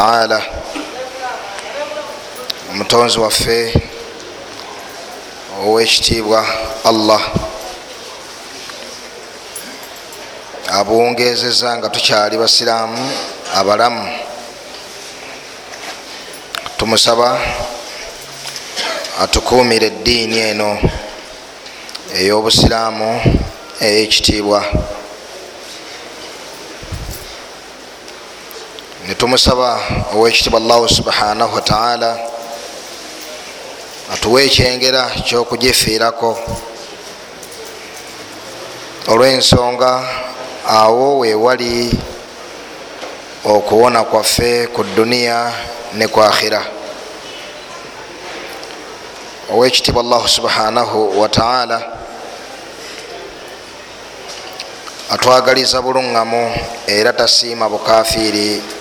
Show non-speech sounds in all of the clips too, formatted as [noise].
taala omutonzi waffe owekitiibwa allah abuwongezeza nga tukyali basiraamu abalamu. Tumusaba atukuumire eddiini eno ey'obusiraamu ey'ekitiibwa netumusaba owekitiibwa allahu subhanahu wataala atuwa ekyengera kyokugifiirako. Olw'ensonga awo wewali okuwona kwaffe ku duniya ne ku akhira owekitiibwa allahu subhanahu wataala atwagaliza buluŋŋamu era tasiima bukafiiri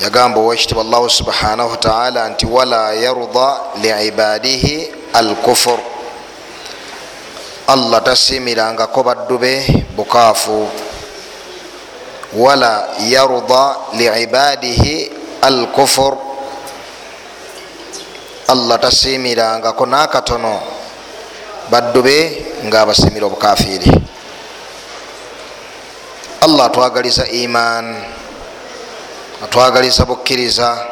yagamba owekitiibwa allahu subhanahu wataala nti wala yarda liibadihi alkufur. Allah tasiimirangako baddu be bukaafu. Wala yarda liibadihi alkufur. Allah tasiimirangako nakatono baddu be nga abasimira obukafiiri. Allah atwagaliza iman atwagaliza bukkiriza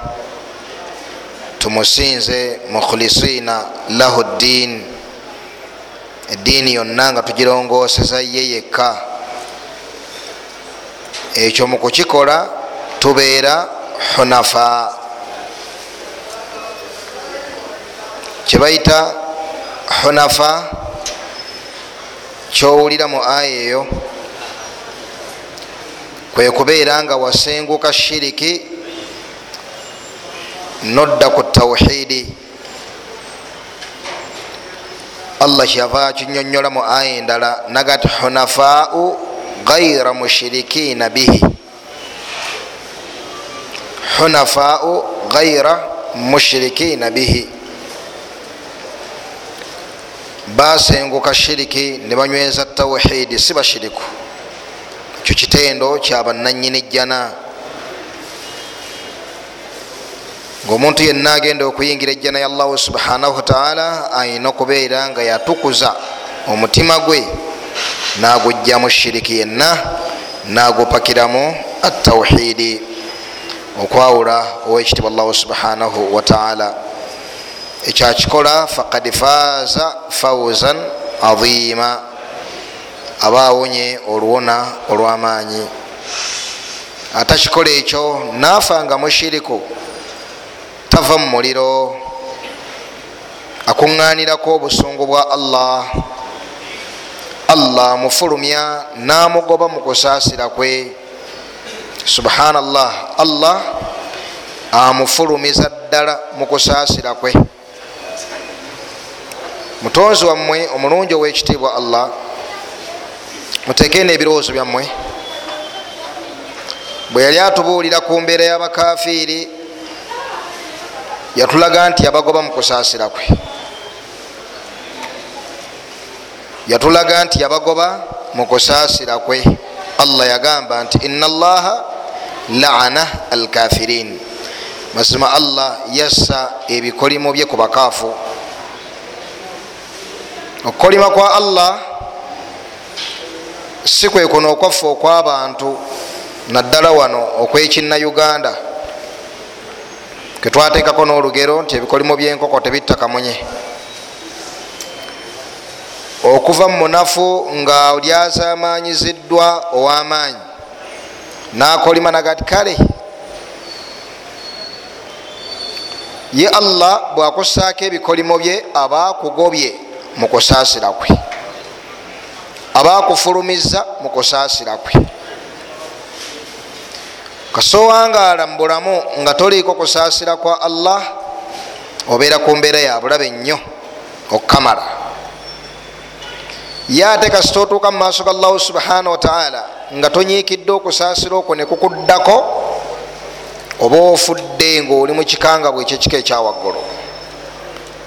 tumusinze mukhlisiina lahu ddiin eddiini yonna nga tugirongoseza ye yekka. Ekyo mukukikola tubeera hunafa. Kyebayita hunafa kyowulira mu aya eyo kwe kubeera nga wasenguka shiriki nodda ku tawhidi. Allah kyava akinyonyola mu aya endala nagati hunafau gaira mushirikina bihi. Hunafau gaira mushirikina bihi. Basenguka shiriki ne banyweza tawhidi si bashiriku ekyo kitendo kyabananyini ejjana ngaomuntu yenna agenda okuyingira ejjana ya allahu subhanahu wataala ayina okubeera nga yatukuza omutima gwe nagujjamu shiriki yenna nagupakiramu atawhidi okwawula owekitibwa allahu subhanahu wataala ekyakikola fakad faaza fauzan aziima aba awonye oluwona olwamaanyi. Atakikola ekyo naafa nga mushiriku tava mu muliro akuŋŋanirako obusungu bwa allah. Allah amufulumya namugoba mu kusaasira kwe. Subhanallah allah amufulumiza ddala mu kusaasira kwe. Mutonzi wammwe omulungi owekitiibwa allah muteekee n'ebirowoozo byammwe. Bwe yali atubuulira ku mbeera y'abakafiiri yatulaga nti yabagoba mu kusaasira kwe. Yatulaga nti yabagoba mu kusaasira kwe. Allah yagamba nti ina allaha laana alkafirin mazima allah yassa ebikolimo bye ku bakaafu. Okukolima kwa allah si kwe kuno okwaffe okw'abantu naddala wano okwekina uganda ketwateekako n'olugero nti ebikolimo byenkoko tebitta kamunye. Okuva mu munafu nga lyazamaanyiziddwa ow'amaanyi nakolima nagati kale ye allah bwakussaako ebikolimo bye aba akugobye mu kusaasira kwe aba akufulumiza mu kusaasira kwe. Kasowangaala mu bulamu nga toliiko kusaasira kwa allah obeera ku mbeera ya bulabe nnyo okukamala ye ate kasita otuuka mu maaso ga allahu subhanahu wataala nga tonyiikidde okusaasira okwo ne kukuddako oba ofudde ngaoli mu kikangabwa ekyekika ekyawaggulu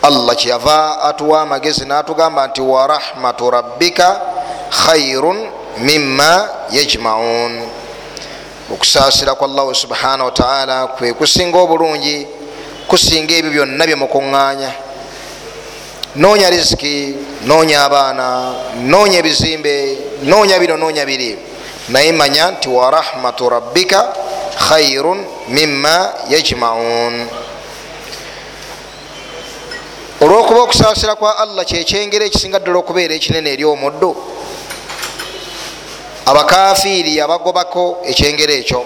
allah kyeyava atuwa amagezi natugamba nti warahmatu rabbika khairun mima yajmaun. Okusaasira kwa allahu subhanahu wataala kwe kusinga obulungi kusinga ebyo byonna byemukuŋŋaanya noonya riziki noonya abaana noonya ebizimbe noonya bino noonya biri. Naye manya nti warahmatu rabbika khairun mima yajmaun. Olwokuba okusaasira kwa allah kyekyengero ekisinga ddala okubeera ekinene eri omuddu abakafiiri abagobako ekyengero ekyo.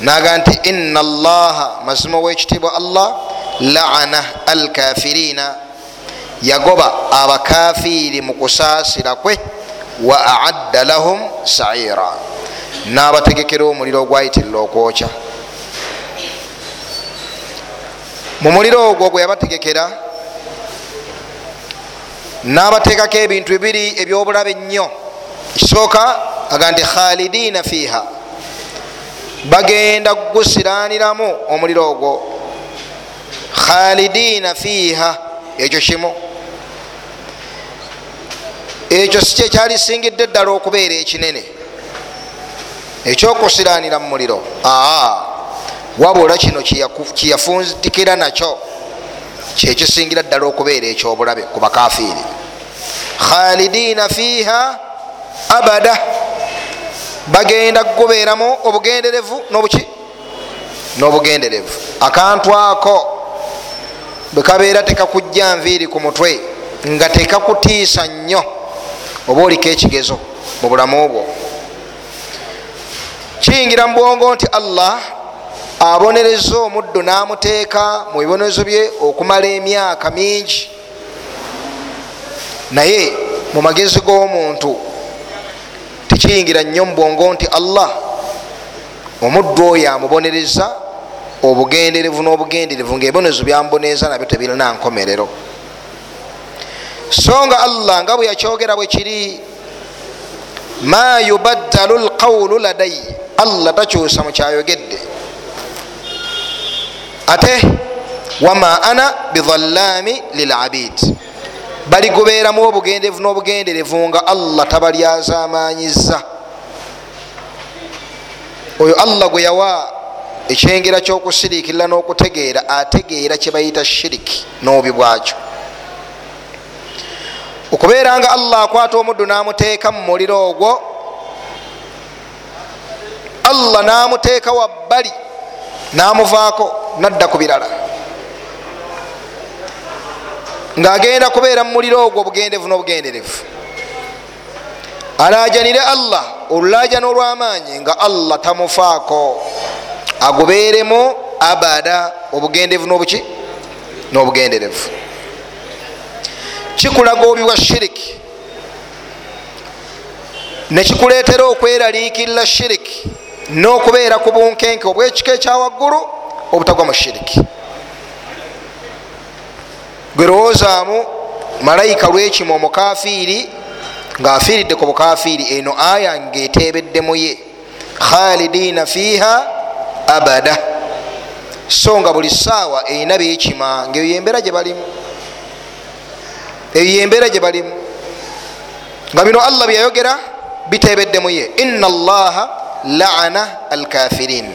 Naga nti ina allaha mazima wekitiibwa allah laana alkafirina. Yagoba abakafiiri mu kusaasira kwe wa aadda lahum saira n'abategekera omuliro ogwayitirira okwokya mu muliro ogwo gwe yabategekera n'abateekako ebintu bibiri ebyobulabe ennyo ekisooka aga nti khalidina fiiha. Bagenda gusiraaniramu omuliro ogwo. Khalidina fiiha ekyo kimu. Ekyo si kyekyalisingidde eddala okubeera ekinene. Ekyokusiraanira mu muliro aa wabula kino kiyafuntikira nakyo kyekisingira ddala okubeera ekyobulabe ku bakafiiri. Khalidina fiiha abada bagenda kubeeramu obugenderevu nobuki? N'obugenderevu. Akantu ako bwe kabeera tekakujja nviiri ku mutwe nga tekakutiisa nnyo oba oliko ekigezo mu bulamu bwo? Kiyingira mu bwongo nti allah abonereza omuddu n'amuteeka mu bibonerezo bye okumala emyaka mingi. Naye mu magezi g'omuntu tekiyingira nnyo mu bwongo nti allah omuddu oyo amubonereza obugenderevu n'obugenderevu ngaebibonerezo byamboneeza nabyo tebirina nkomerero. So nga allah nga bwe yakyogera bwe kiri ma yubaddalu lqawulu ladai allah takyusa mukyayogedde ate wama ana bidhallami lilabid baligubeeramu obugenderevu n'obugenderevu nga allah tabalyazamanyiza oyo allah gwe yawa ekyengera kyokusiriikirira n'okutegeera ategeera kyebayita shiriki n'obubi bwakyo. Okubeera nga allah akwata omuddu n'amuteeka mu muliro ogwo allah n'amuteeka wabbali n'amuvaako nadda ku birala ng'agenda kubeera mu muliro ogwo obugendevu n'obugenderevu. Alajanire allah olulajana olw'amaanyi nga allah tamufaako. Agubeeremu abada obugendevu n'obuki? N'obugenderevu. Kikulaga obi bwa shiriki nekikuleetera okweraliikirira shiriki n'okubeera ku bunkenke obwekika ekyawaggulu obutagwa mu shiriki gwe rowoozaamu malayika lwekima omukafiiri ngaafiiridde ku bukafiiri eno aya ngaetebeddemu ye. Khalidina fiiha abada. So nga buli saawa erina byekima ngaeyo yembeera gye balimu. Eyo yembeera gye balimu. Nga bino allah byayogera bitebeddemu ye. Ina allaha laana alkafirin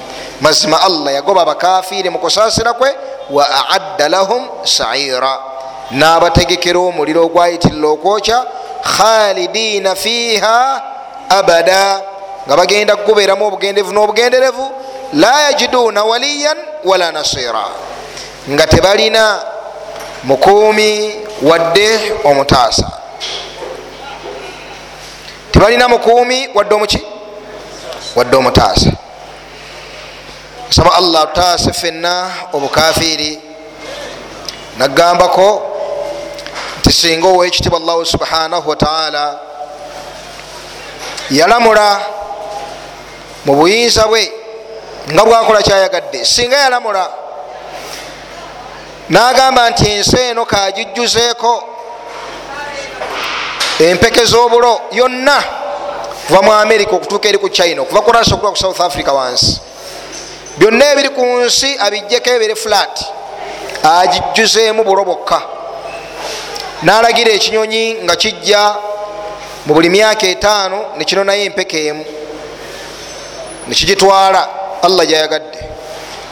mazima allah yagoba abakafiiri mu kusaasira kwe wa aadda lahum saira n'abategekera omuliro ogwayitirira okwokya khalidina fiiha abada nga bagenda kugubeeramu obugenderevu n'obugenderevu la yajiduuna waliyan wala nasira nga tebalina mukuumi wadde omutaasa. Tebalina mukuumi wadde omuki wadde omutaasa saba allah tutaase fenna obukafiiri nagambako nti singa owekitibwa allahu subhanahu wataala yalamula mu buyinza bwe nga bwakola kyayagadde. Singa yalamula nagamba nti ensi eno kagijjuzeeko empeke z'obulo yonna kuva mu america okutuuka eri ku china okuva ku russia okutuuka ku south africa wansi byonna ebiri ku nsi abijjeko ebiri flat agijjuzeemu bulo bwokka nalagira ekinyonyi nga kijja mu buli myaka etaano nekino naye empeke emu nekigitwala allah gyayagadde.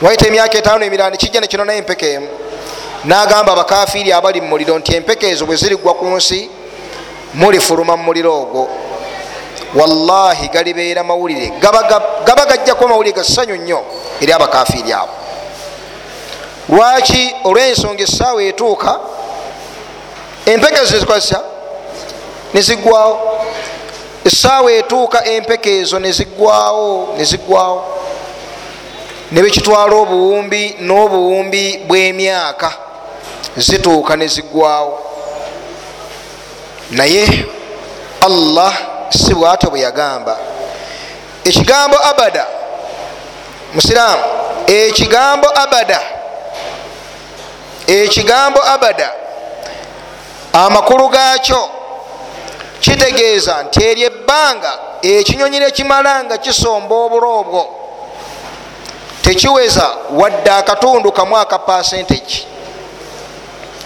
Waita emyaka etaano emirala nekijja nekino naye empeka emu. Nagamba abakafiiri abali mumuliro nti empeka ezo bwe zirigwa ku nsi mulifuluma mumuliro ogwo wallahi galibeera mawulire. Gaba gajjaku mawulire gasanyu nnyo eri abakafiiri abo. Lwaki olwensonga essaawa etuuka empeka ezo nezikozesa nezigwawo essaawa etuuka empeka ezo nezigwawo nezigwawo nebekitwala obuwumbi n'obuwumbi bw'emyaka zituuka nezigwawo naye allah si bwatyo bwe yagamba. Ekigambo abada musiraamu ekigambo abada ekigambo abada amakulu gaakyo kitegeeza nti eri ebbanga ekinyonyi nekimala nga kisomba obulo obwo. Tekiweza wadde akatundu kamu aka pasentage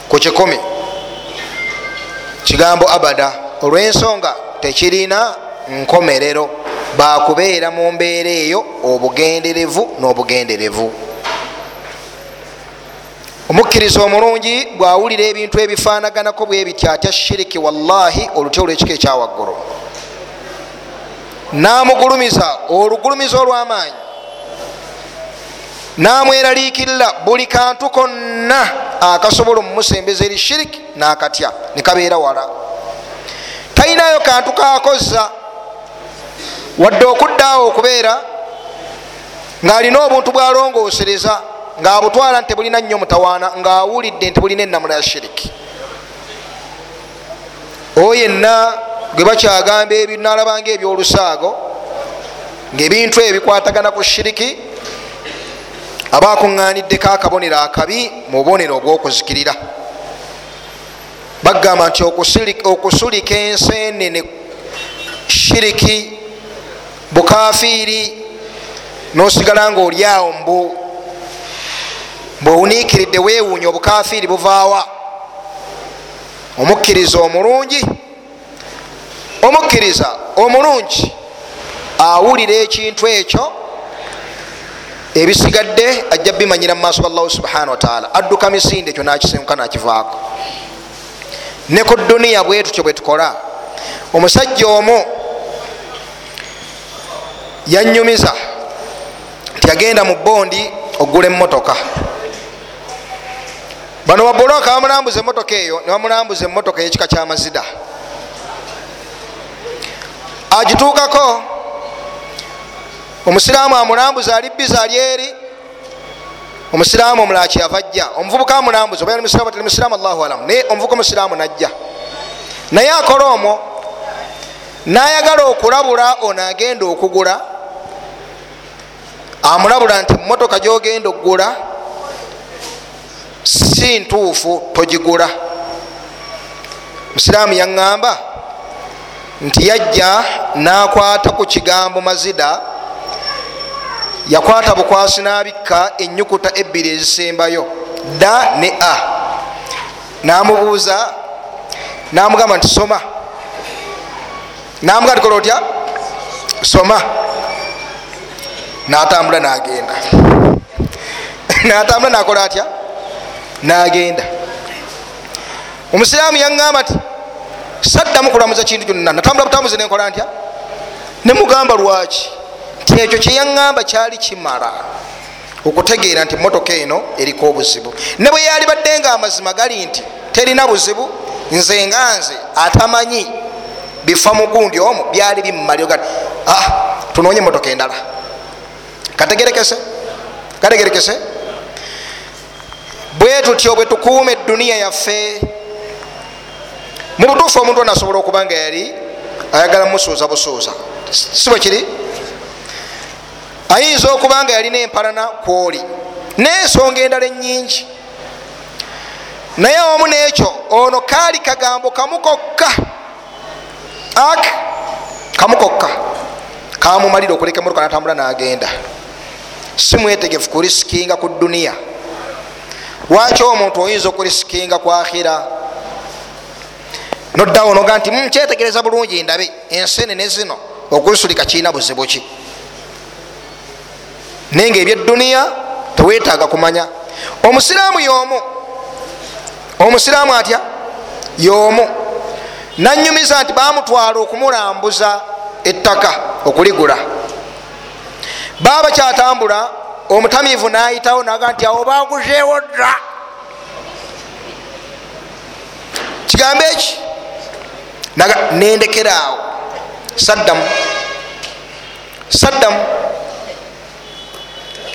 ku kikumi. Kigambo abada olwensonga tekirina nkomerero. Bakubeera mu mbeera eyo obugenderevu n'obugenderevu. Omukkiriza omulungi bwawulira ebintu ebifanaganako bwe biti atya shiriki wallahi olutyo olwekika ekyawaggulu namugulumiza olugulumiza olwamaanyi. Namweraliikirira buli kantu konna akasobola omumusembeza eri shiriki nakatya nekabeera wala talinayo kantu kakozza wadde okuddaawo okubeera ng'alina obuntu bwalongoosereza ngaabutwala nti bulina nnyo mutawaana ngaawulidde nti bulina enamula ya shiriki. Oyo yenna gwe bakyagamba ebinalabanga ebyolusaago ngaebintu ebyo bikwatagana ku shiriki aba akuŋŋaniddeko akabonero akabi mu bubonero obwokuzikirira bagamba nti okusulika ensenene shiriki bukafiiri nosigala nga oliawo mbu bwewuniikiridde weewuunya obukafiiri buvaawa. Omukkiriza omulungi omukkiriza omulungi awulira ekintu ekyo ebisigadde ajja bimanyira mu maaso ga allahu subhanahu wataala adduka misinde ekyo nakisenguka nakivaako ne ku duniya bwe tutyo bwe tukola. Omusajja omu yanyumiza nti yagenda mu bondi ogula emotoka bano babuloka bamulambuza emotoka eyo nebamulambuza emotoka eyekika kyamazida agituukako omusiraamu amulambuza ali biza ali eri omusiraamu omulala kyava ajja? Omuvubuka amulambuza oba musiraamu allahu alamu naye omuvubuka omusiraamu najja. Naye akola omwo nayagala okulabula ono agenda okugula amulabula nti motoka gyogenda okugula si ntuufu togigula. Musiraamu yaŋŋamba nti yajja nakwata ku kigambo mazida yakwata bukwasi nabikka enyukuta ebbiri ezisembayo da ne a. Namubuuza namugamba nti soma. Namuga tikola otya? Soma. Natambula nagenda [laughs] natambula nakola atya? Nagenda omusiraamu yaŋŋamba nti saddamu kulamuza kintu kyonna. Natambula butambuzi nenkola ntya? Nemugamba lwaki nti ekyo kyeyaŋŋamba kyali kimala okutegeera nti motoka eno eriko obuzibu. Ne bwe yali badde nga amazima gali nti terina buzibu? Nze nga nze atamanyi bifa mugundi omwo byali bimumalio gali ah, tunoonye motoka endala. Kategerekese kategerekese. Bwe tutyo bwe tukuuma eduniya yaffe. Mu butuufu omuntu ona asobola okuba nga yali ayagala musuuza busuuza. Si bwe kiri ayinza okuba nga yalina empalana kwoli. N'ensonga endala enyingi naye omu n'ekyo ono kaali kagambo kamu kokka ak kamu kokka kamumalira okuleka emotoka natambula nagenda. Si mwetegefu kurisikinga ku duniya. Waki omuntu oyinza okurisikinga ku akhira noddawo noga nti nkyetegereza bulungi ndabe ensenene zino okuzisulika kirina buzibu ki naye nga ebyeduniya tewetaaga kumanya. Omusiraamu yomu omusiraamu atya? Yomu. Nanyumiza nti bamutwala okumulambuza ettaka okuligula. Baba bakyatambula omutamiivu nayitawo naga nti awo baguzeewo dda. Kigambo eki? Nendekeraawo saddamu. Saddamu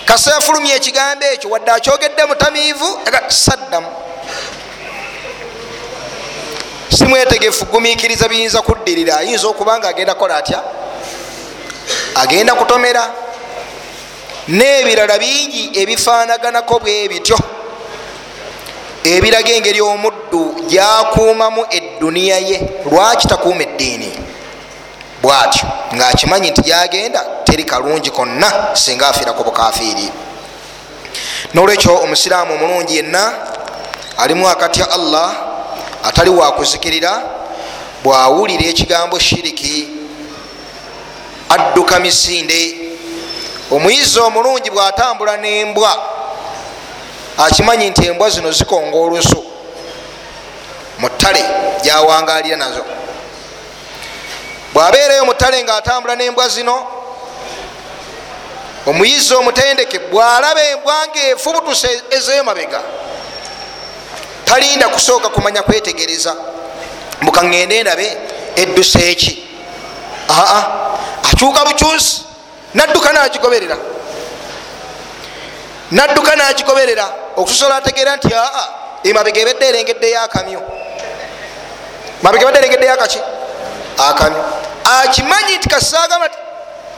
kasa yafulumya ekigambo ekyo wadde akyogedde mutamiivu saddamu simwetegefu gumikiriza biyinza kuddirira. Ayinza okuba nga agenda kola atya? Agenda kutomera. N'ebirala bingi ebifaanaganako bwe bityo. Ebiraga engeri omuddu gyakuumamu edduniya ye. Lwaki takuuma eddiini bwatyo ngaakimanyi nti gyagenda teri kalungi konna singa afiira ku bukafiiri nolwekyo omusiraamu omulungi yenna alimu akatya allah atali wakuzikirira bwawulira ekigambo shiriki adduka misinde. Omuyizi omulungi bwatambula nembwa akimanyi nti embwa zino zikonga olusu mu ttale gyawangalira nazo bwabeereyo mu ttale ngaatambula nembwa zino omuyizi omutendeke bwalaba embwa ngaefubutuse ezemabega talinda kusooka kumanya kwetegereza. Mukaŋŋende ndabe eddusa eki? Aa akyuka bukyusi nadduka nagigoberera. Nadduka nagigoberera okusosola ategeera nti aa emabega ebedde erengeddeyo akamyu. Mabega ebadde erengeddeyo akaki? Akamyu akimanyi nti kasaagama ti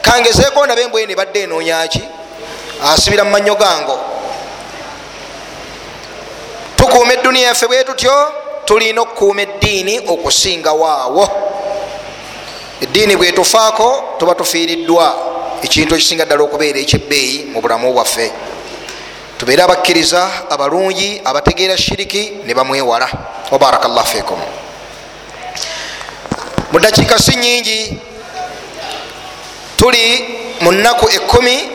kangezeeko ndabe embwene ebadde enoonyaki asibira mu mannyo gango tukuuma eduniya yaffe bwe tutyo tulina okukuuma eddiini okusingawoawo eddiini bwetufaako tuba tufiiriddwa ekintu ekisinga ddala okubeera ekyebbeeyi mu bulamu bwaffe. Tubeere abakkiriza abalungi abategeera shiriki ne bamwewala. Wabaraka llah fikum mu dakiika si nyingi tuli mu nnaku ekumi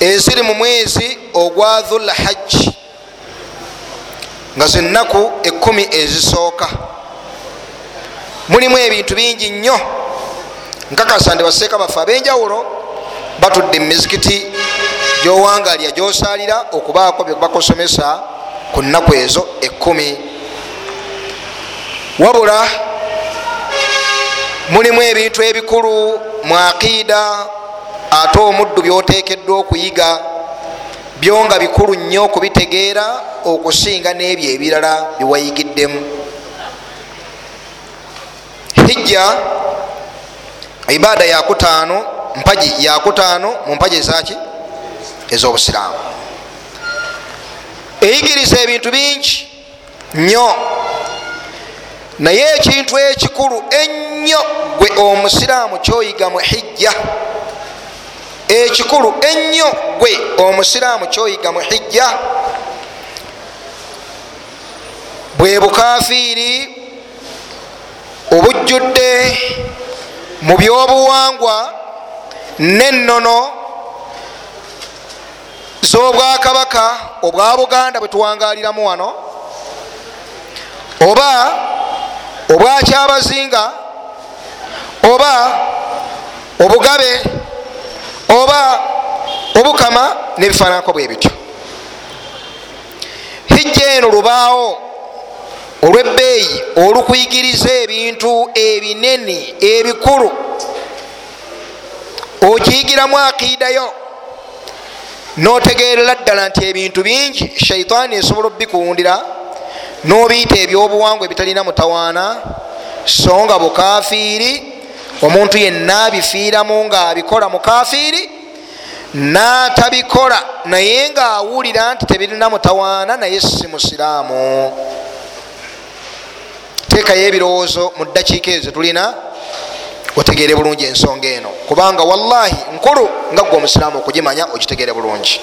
eziri mu mwezi ogwa dhulhajji nga zennaku ekumi ezisooka. Mulimu ebintu bingi nnyo. Nkakasa ndi baseeka baffe ab'enjawulo batudde mumizikiti gyowangalya gyosaalira okubaako byebakosomesa ku nnaku ezo ekumi wabula mulimu ebintu ebikulu mu aqiida ate omuddu byotekeddwa okuyiga byo nga bikulu nnyo okubitegeera okusinga n'ebyo ebirala byewayigiddemu hijja ibaada yakutaano mpaji yakutaano mu mpaji ezaki ez'obusiraamu. Eyigiriza ebintu bingi nnyo naye ekintu ekikulu ennyo gwe omusiraamu kyoyiga mu hijja. Ekikulu ennyo gwe omusiraamu kyoyiga mu hijja. Bwe bukafiiri obujjudde mu byobuwangwa nennono z'obwakabaka obwa buganda bwe tuwangaliramu wano oba obwakyabazinga oba obugabe oba obukama nebifaananako bwe bityo. Hijja eno lubaawo olwebbeeyi olukuyigiriza ebintu ebinene ebikulu. Okiyigiramu akiidayo notegerera ddala nti ebintu bingi shaitaani esobola obikuwundira nobiyita ebyobuwangwa ebitalina mutawaana so nga bukafiiri omuntu yenna abifiiramu nga abikola mukafiiri natabikola naye nga awulira nti tebirina mutawaana naye si musiraamu. Teekayo ebirowoozo mu ddakiika ezo tulina otegeere bulungi ensonga eno. Kubanga wallahi nkulu nga gwe omusiraamu okugimanya ogitegeere bulungi.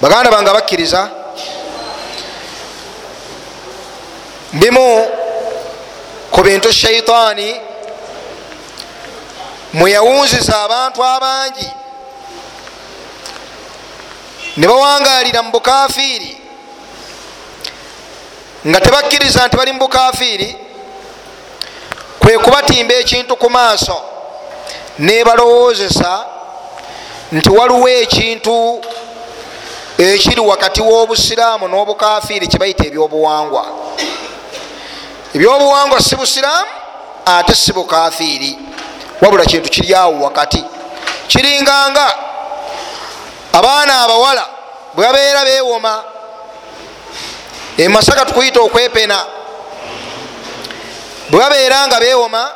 Baganda bange abakkiriza bimu ku bintu shaitaani mweyawunziza abantu abangi ne bawangalira mu bukafiiri nga tebakkiriza nti bali mu bukafiiri kwe kubatimba ekintu ku maaso nebalowoozesa nti waliwo ekintu ekiri wakati w'obusiraamu n'obukafiiri kibayita ebyobuwangwa ebyobuwangwa si busiraamu ate si bukafiiri. Wabula kintu kiri awo wakati. Kiringanga abaana abawala bwe babeera bewoma emasaka tukuyita okwepena bwe babeera nga bewoma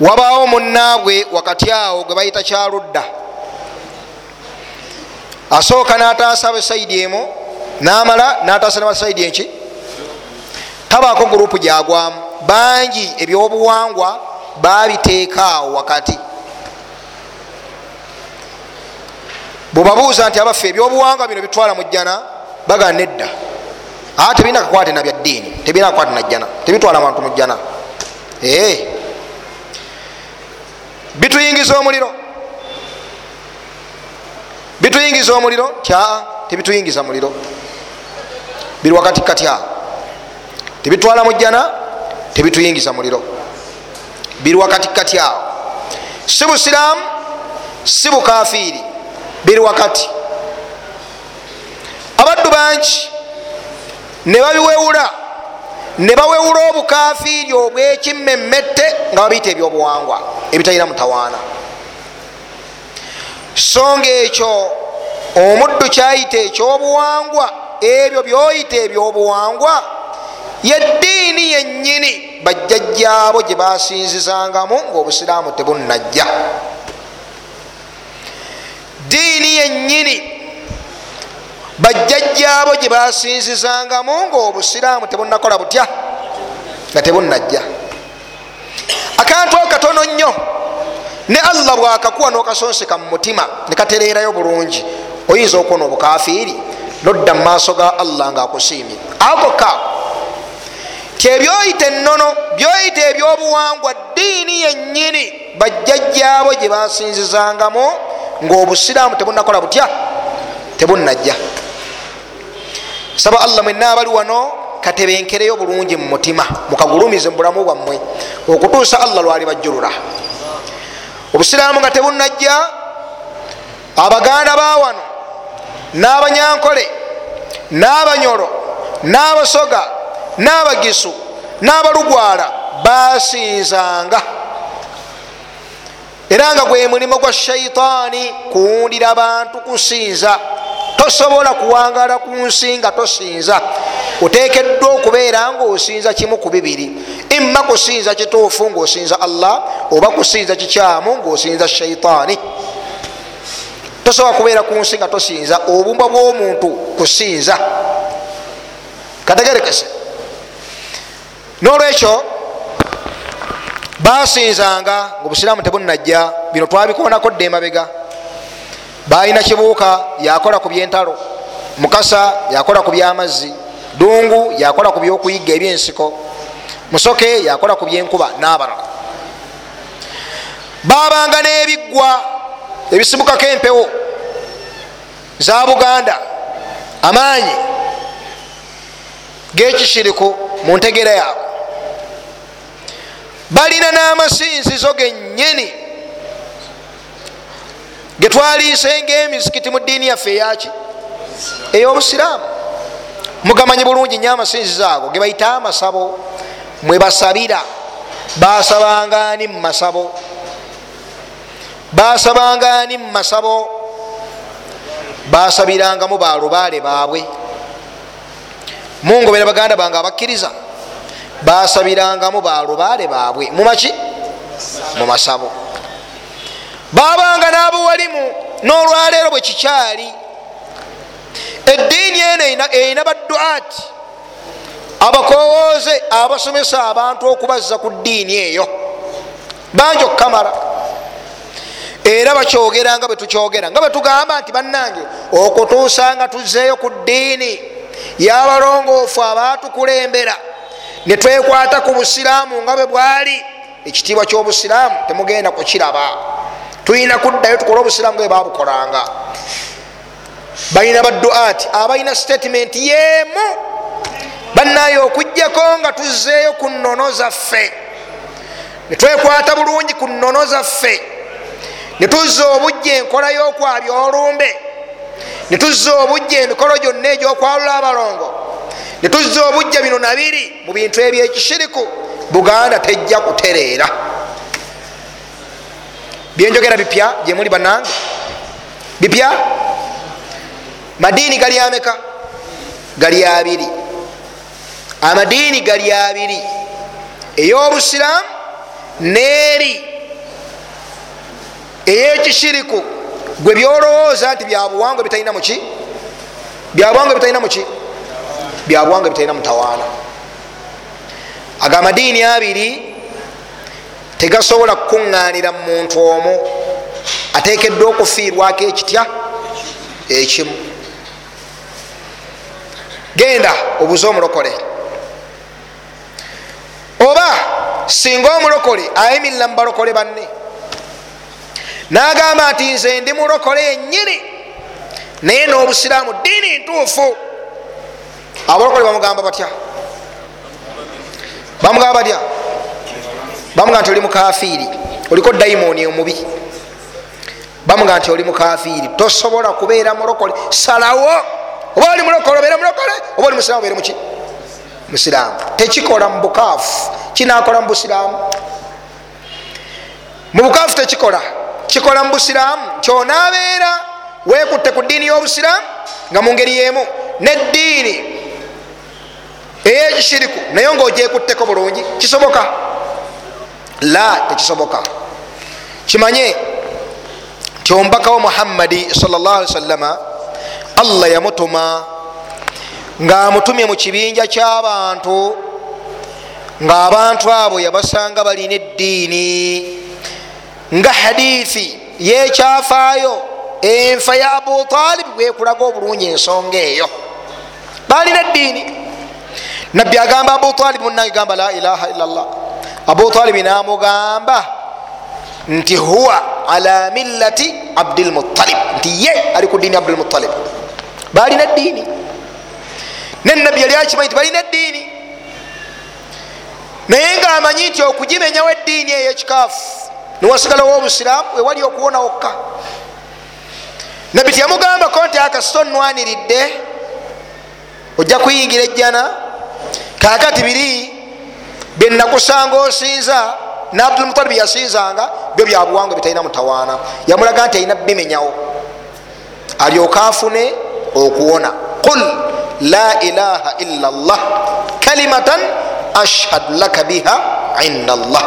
wabaawo munaabwe wakati awo gwe bayita kyaludda. Asooka nataasa abasaidi emu namala nataasa nabasaidi enki tabaako gurupu gyagwamu. Bangi ebyobuwangwa babiteeka awo wakati bwebabuuza nti abaffe ebyobuwangwa bino bitwala mu jjana? Baga nedda. Aa tebirina kakwate na byaddiini tebirina kakwate na jjana. Tebitwala abantu mu jjana. Ee bituyingiza omuliro. Bituyingiza omuliro. Kyaa tebituyingiza muliro. Biri wakati kati awo tebitwala mu jjana tebituyingiza muliro. Biri wakati kati awo. Si busiraamu si bukafiiri biri wakati. Abaddu bangi ne babiwewula ne bawewula obukafiiri obwekimmemmette nga babiyita ebyobuwangwa ebitalina mutawaana. So nga ekyo omuddu kyayita ekyobuwangwa ebyo byoyita ebyobuwangwa yeddiini yennyini. Bajjajjaabo gye basinzizangamu ngaobusiraamu tebunnajja. Diini yennyini. Bajjajjaabo gye basinzizangamu ngaobusiraamu tebunnakola butya nga tebunnajja. Akantu akatono nnyo. Ne allah bwakakuwa nokasonseka mu mutima nekatereerayo bulungi. Oyinza okuwona obukafiiri? Nodda mu maaso ga allah ngaakusiimye akokaawo tyebyoyita ennono byoyita ebyobuwangwa diini yennyini bajjajjaabo gye basinzizangamu ngaobusiraamu tebunakola butya tebunnajja. Saba allah mwenna abali wano katebenkereyo bulungi mu mutima mukagulumize mu bulamu bwammwe okutuusa allah lwali bajjulula. Obusiraamu nga tebunnajja abaganda ba wano n'abanyankole n'abanyolo n'abasoga n'abagisu n'abalugwala basinzanga. Era nga gwe mulimo gwa shaitaani kuwundira abantu kusinza tosobola kuwangala ku nsi nga tosinza. Otekeddwa okubeera nga osinza kimu ku bibiri. Imma kusinza kituufu ngaosinza allah oba kusinza kikyamu ngaosinza shaitaani tosobola kubeera ku nsi nga tosinza obumbwa bw'omuntu kusinza. Kategerekese nolwekyo basinzanga nga obusiraamu tebunnajja bino twabikonako dde emabega. Balina kibuuka yakola ku byentalo. Mukasa yakola ku byamazzi. Dungu yakola ku byokuyigga ebyensiko. Musoke yakola ku byenkuba n'abalala. Babanga n'ebiggwa ebisibukako empewo. Za buganda amaanyi gekishiriku mu ntegera yaabwe balina n'amasinzizo gennyini getwaliise ngaemizikiti mu diini yaffe eyaki ey'obusiraamu. Mugamanyi bulungi nyo amasinzizo ago ge bayita amasabo mwe basabira. Basabangani mu masabo? Basabangani mu masabo? Basabirangamu balubaale baabwe. Mungobera baganda bange abakkiriza basabirangamu balubaale baabwe. Mumaki mu masabo babanga n'abuwalimu n'olwaleero bwe kikyali. Eddiini eno erina badduati. Abakowooze abasomesa abantu okubazza ku ddiini eyo. Bangi okukamala era bakyogera nga bwetukyogera nga bwetugamba nti bannange okutuusa nga tuzeeyo ku ddiini. Y'abalongoofu abatukulembera netwekwata ku busiraamu nga bwe bwali ekitiibwa kyobusiraamu temugenda kukiraba. Tulina kuddayo tukole obusiraamu bwe babukolanga balina baduati abalina statement yemu banaye okugjako nga tuzeeyo ku nnono zaffe. Netwekwata bulungi ku nnono zaffe. Netuzza obujja enkola y'okwabya olumbe netuzza obujja emikolo gyonna egyokwalula abalongo netuzza obujja bino nabiri mu bintu ebyekishiriku buganda tejja kutereera. Byenjogera bipya gyemuli banange bipya? Madiini gali ameka? Gali abiri. Amadiini gali abiri. Ey'obusiraamu neeri eyekishiriku gwe byolowooza nti byabuwangwa bitalina muki byabuwangwa bitalina muki byabuwangwa bitalina mutawaana. Ago amadiini abiri tegasobola kukuŋŋaanira mu muntu omu ateekeddwa okufiirwako ekitya? Ekimu. Genda obuze omulokole. Oba singa omulokole ayimirira mu balokole banne. Nagamba nti nze ndi mulokole yennyini naye n'obusiraamu diini ntuufu abalokole bamugamba batya? Bamugamba batya? Bamugamba nti oli mukafiiri oliko dayimoni omubi bamugamba nti oli mukafiiri tosobola kubeera mulokole. Salawo! Oba oli mulokole obeere mulokole? Oba oli musiraamu obeere muki? Musiraamu. Tekikola mu bukaafu. Kinakola mu busiraamu? Mu bukaafu tekikola. Kikola mu busiraamu. Kyonabeera wekutte ku ddiini y'obusiraamu nga mu ngeri yemu. Neddiini eyekishiriku naye ngaogyekutteko bulungi kisoboka? La tekisoboka. Kimanye nti omubaka wa muhammadi salllah ali wasallama allah yamutuma ngaamutumye mu kibinja ky'abantu ngaabantu abo yabasanga balina eddiini nga hadithi yekyafaayo enfa ya abutalibu bwekulaga obulungi ensonga eyo. Balina eddiini nabbi agamba abutalibu munange gamba la ilaha illallah. Abutalibi namugamba nti huwa ala millati abdilmutalib nti ye ali ku ddiini abdulmutalib balina eddiini nenabbi yali akimanyi nti balina eddiini naye ngaamanyi nti okugimenyawo eddiini eyekikaafu niwasigalawo obusiraamu wewali okuwona wokka. Nabbi tiyamugambako nti akasita onwaniridde ojja kuyingira ejjana kakati biri byenakusanga osinza nabdulmutalibi yasinzanga byo byabuwangwa bitalina mutawaana. Yamulaga nti alina bimenyawo alyoka afune okuwona. Qul la ilaha illa llah kalimatan ashhadu laka biha inda llah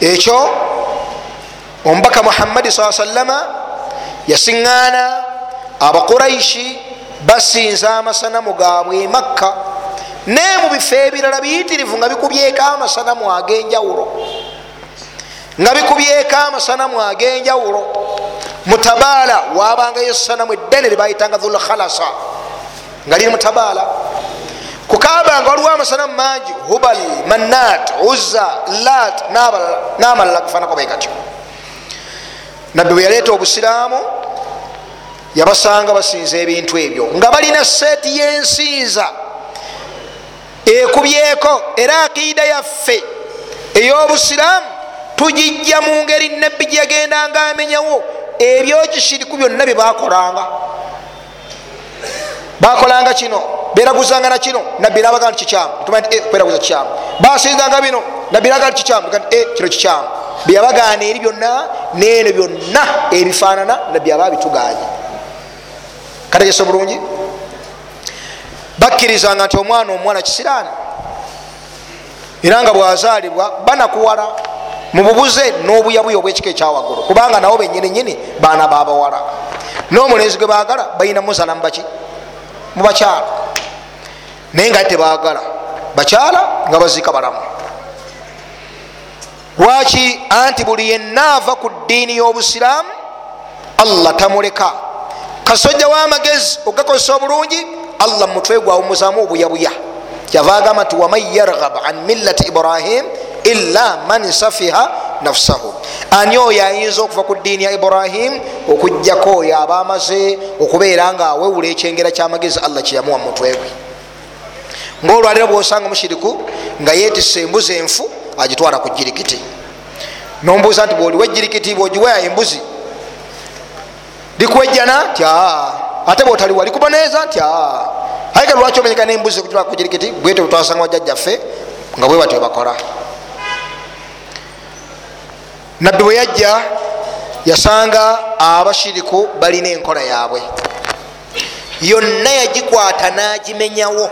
ekyo omubaka muhammadi saa sallama yasiŋŋaana abakuraishi basinza amasanamu gaabwe emakka naye mu bifo ebirala biyitirivu nga bikubyeko amasanamu ag'enjawulo nga bikubyeko amasanamu ag'enjawulo mutabaala wabangayo esanamu eddene libayitanga dhulkhalasa nga liri mutabaala kukaba nga waliwo amasanamu mangi hubal manat uzza lat n'amalala kufanako bekatyo nabbi bwe yaleeta obusiraamu yabasanga basinza ebintu ebyo nga balina seeti y'ensinza. Ekubyeko era akiida yaffe ey'obusiraamu tugijja mu ngeri nabbi gyeyagendanga amenyawo ebyokishiriku byonna bye bakolanga bakolanga kino beraguzanga nakino nabbi nabaga nti kikyamu kweraguza kikyamu. Basinzanga bino nabbi naga nti kikyamu kino kikyamu. Byeyabagaana eri byonna neeno byonna ebifaanana nabbi aba bituganye kategese bulungi. Bakkirizanga nti omwana omuwala kisiraani era nga bwazaalibwa banakuwala mububuze n'obuyabuya obwekika ekyawaggulu kubanga nabo benyininyini baana babawala n'omulenzi gwe bagala balina muzala mubaki mubakyala naye nga tebagala bakyala nga baziika balamu. Lwaki anti buli yenna ava ku ddiini y'obusiraamu allah tamuleka kasojja w'amagezi ogakozesa obulungi allah mumutwe gwawumuzamu obuyabuya. Kyava agamba nti waman yarghab an millati ibrahim illa man safiha nafsahu. Ani oyo ayinza okuva ku ddiini ya ibrahim okugjako oyo aba amaze okubeera nga awewula ekyengera kyamagezi allah kyeyamuwa mumutwe gwe. Ngaolwaliro bwosanga mushiriku nga yetisa embuzi enfu agitwala ku jirikiti nombuuza nti bwoliwa ejirikiti bwogiweya embuzi likwejjana? Nti ate bwotaliwa likuba neza nti ayega lwaki omenyeka nembuzi kutwala ku jirikiti bwete bwetwasanga bajjajjaffe nga bwe batyo bakola. Nabbi bwe yajja yasanga abashiriku balina enkola yaabwe. Yonna yagikwata nagimenyawo.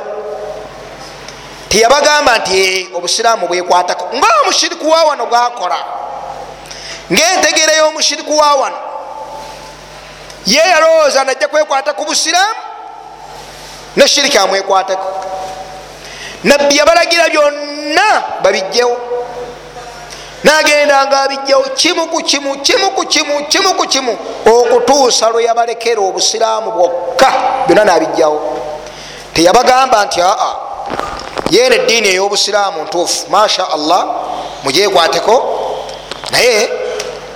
Teyabagamba nti obusiraamu bwekwatako. Nga omushiriku wa wano bwakola ngaentegeera y'omushiriku wa wano ye yalowooza najja kwekwata ku busiraamu? Neshiriki amwekwateko nabbi yabalagira byonna babijjewo nagenda nga abijjawo kimu ku kimu kimu ku kimu kimu ku kimu okutuusa lwe yabalekera obusiraamu bwokka. Byonna nabijjawo teyabagamba nti aa yena eddiini ey'obusiraamu ntuufu masha allah mugyekwateko naye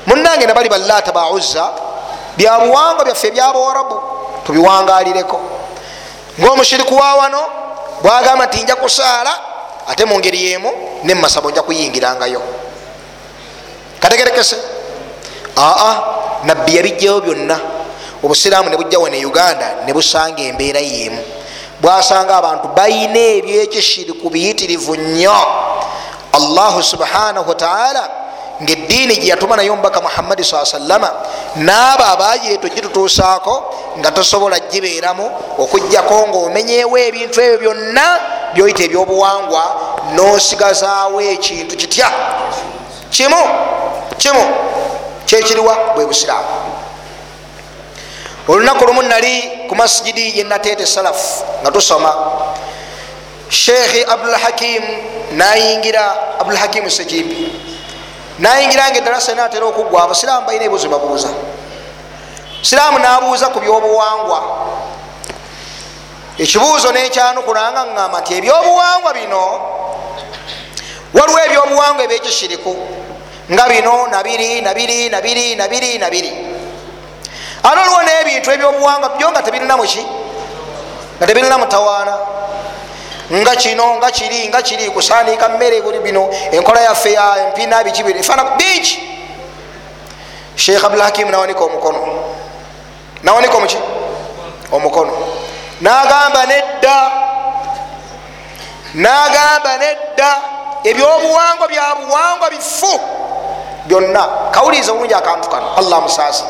munange nabali balaata bauzza byabuwangwa byaffe ebyabawarabu tubiwangalireko ngaomushiriku wa wano bwagamba nti nja kusaala ate mu ngeri yemu nemumasabo nja kuyingirangayo. Kategerekese. Aa nabbi yabijjayo byonna. Obusiraamu ne uganda nebusanga embeera yemu. Bwasanga abantu bayina ebyekishiriku biyitirivu nnyo. Allahu subhanahu wataala ngaeddiini gyeyatuma naye omubaka muhammadi saa sallama naabo abayeeto gitutuusaako nga tosobola gibeeramu okugjako ngaomenyewo ebintu ebyo byonna byoyita ebyobuwangwa nosigazaawo ekintu kitya? Kimu kimu kyekiriwa bwe busiraamu. Olunaku lumu nali ku masigidi yenateete salafu nga tusoma sheekhi abdulhakim nayingira abdulhakim sekimbi nayingira nga edalasa natera okugwa abasiraamu balina ebibuzo babuuza. Siraamu nabuuza ku byobuwangwa. Ekibuuzo nekyanokulanga ŋŋamba nti ebyobuwangwa bino waliwo ebyobuwangwa ebyekishiriku nga bino nabiri nabiri nabiri nabiri nabiri. Ate oliwo nebintu ebyobuwangwa byo nga tebirina muki nga tebirina mutawaana nga kino nga kiri nga kiri kusanika mmere buli bino enkola yaffe ya empina biki bino efaana bingi sheikh abdulhakim nawanika omukono. Nawanika omuki? Omukono. Nagamba nedda nagamba nedda ebyobuwangwa byabuwangwa bifu. Byonna kawuliriza bulungi akantu kano allah musaasa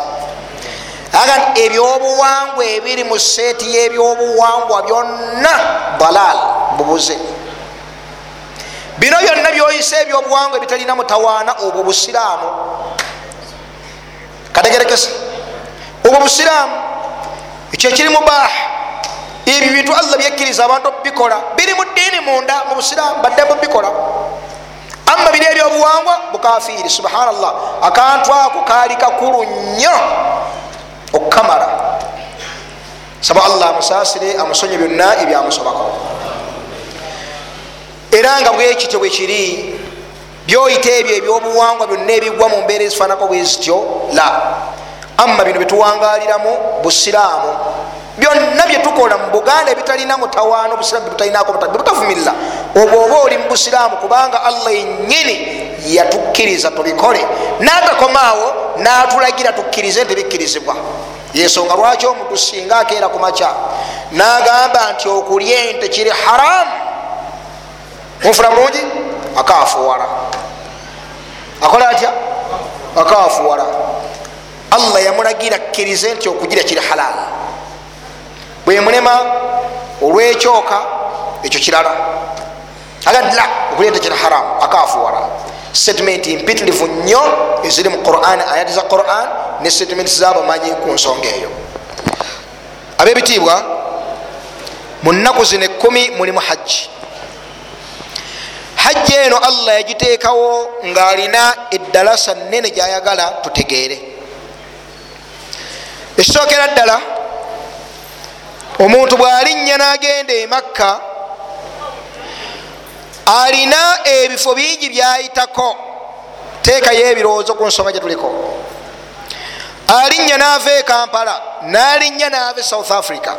aga ebyobuwangwa ebiri mu seeti y'ebyobuwangwa byonna balal bubuze. Bino byonna byoyisa ebyobuwangwa ebitalina mutawaana obwo busiraamu. Kategerekese. Obwo busiraamu ekyo ekiri mubaaha ebyo bintu allah byekkiriza abantu okubikola biri mu ddiini munda mu busiraamu badde mubikola amma biri ebyobuwangwa bukafiiri subhanallah. Akantu ako kaali kakulu nnyo okukamala saba allah amusaasire amusonye byonna ebyamusobako era nga bwekityo bwe kiri byoyita ebyo ebyobuwangwa byonna ebigwa mu mbeera ezifaanako bwe zityo la. Amma bino byetuwangaliramu busiraamu. Byonna byetukola mu buganda ebitalina mutawaana obusiraamu bebutalinako bebutavumirira obwo oba oli mu busiraamu kubanga allah yenyini yatukkiriza tubikole natakomaawo natulagira tukkirize tebikkirizibwa yensonga lwaki omuntu singa akeera ku makya nagamba nti okulya ente kiri haramu munfuna mulungi? Akafuwala akola atya? Akafuwala allah yamulagira kkirize nti okugira kiri halaali bwemulema olwekyoka ekyo kirala. Agadla okulya ente kiri haramu akafuwala statement mpitirivu nnyo eziri mu quran ayati za quran ne statement zabamanyi ku nsonga eyo. Abebitiibwa mu nnaku zino ekumi mulimu hajji hajji eno allah yagiteekawo ngaalina eddalasa nene gyayagala tutegeere. Ekisookera ddala omuntu bw'alinnya n'agenda emakka alina ebifo bingi byayitako. Teekayo ebirowoozo ku nsonga gyetuliko alinnya naava e kampala nalinnya naava e south africa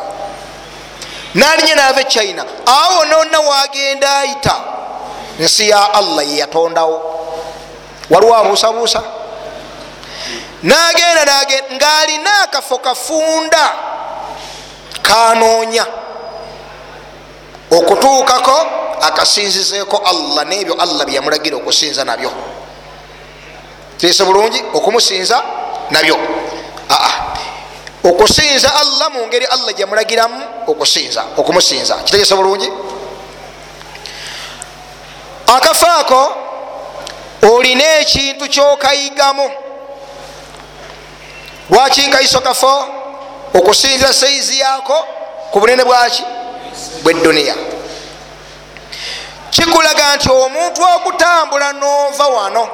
nalinnya naava e china. Awo wonna wagenda ayita nsi ya allah yeyatondawo waliwo abuusabuusa. Nagenda nagenda ngaalina akafo kafunda kanoonya okutuukako akasinzizeeko allah nebyo allah byeyamulagira okusinza nabyo. Kirise bulungi okumusinza nabyo? Aa. Okusinza allah mu ngeri allah gyemulagiramu okusinza okumusinza. Kitegese bulungi? Akafo ako olina ekintu kyokayigamu. Lwaki nkaiso kafo? Okusinza saizi yako ku bunene bwaki bweduniya kikulaga nti omuntu okutambula nova wano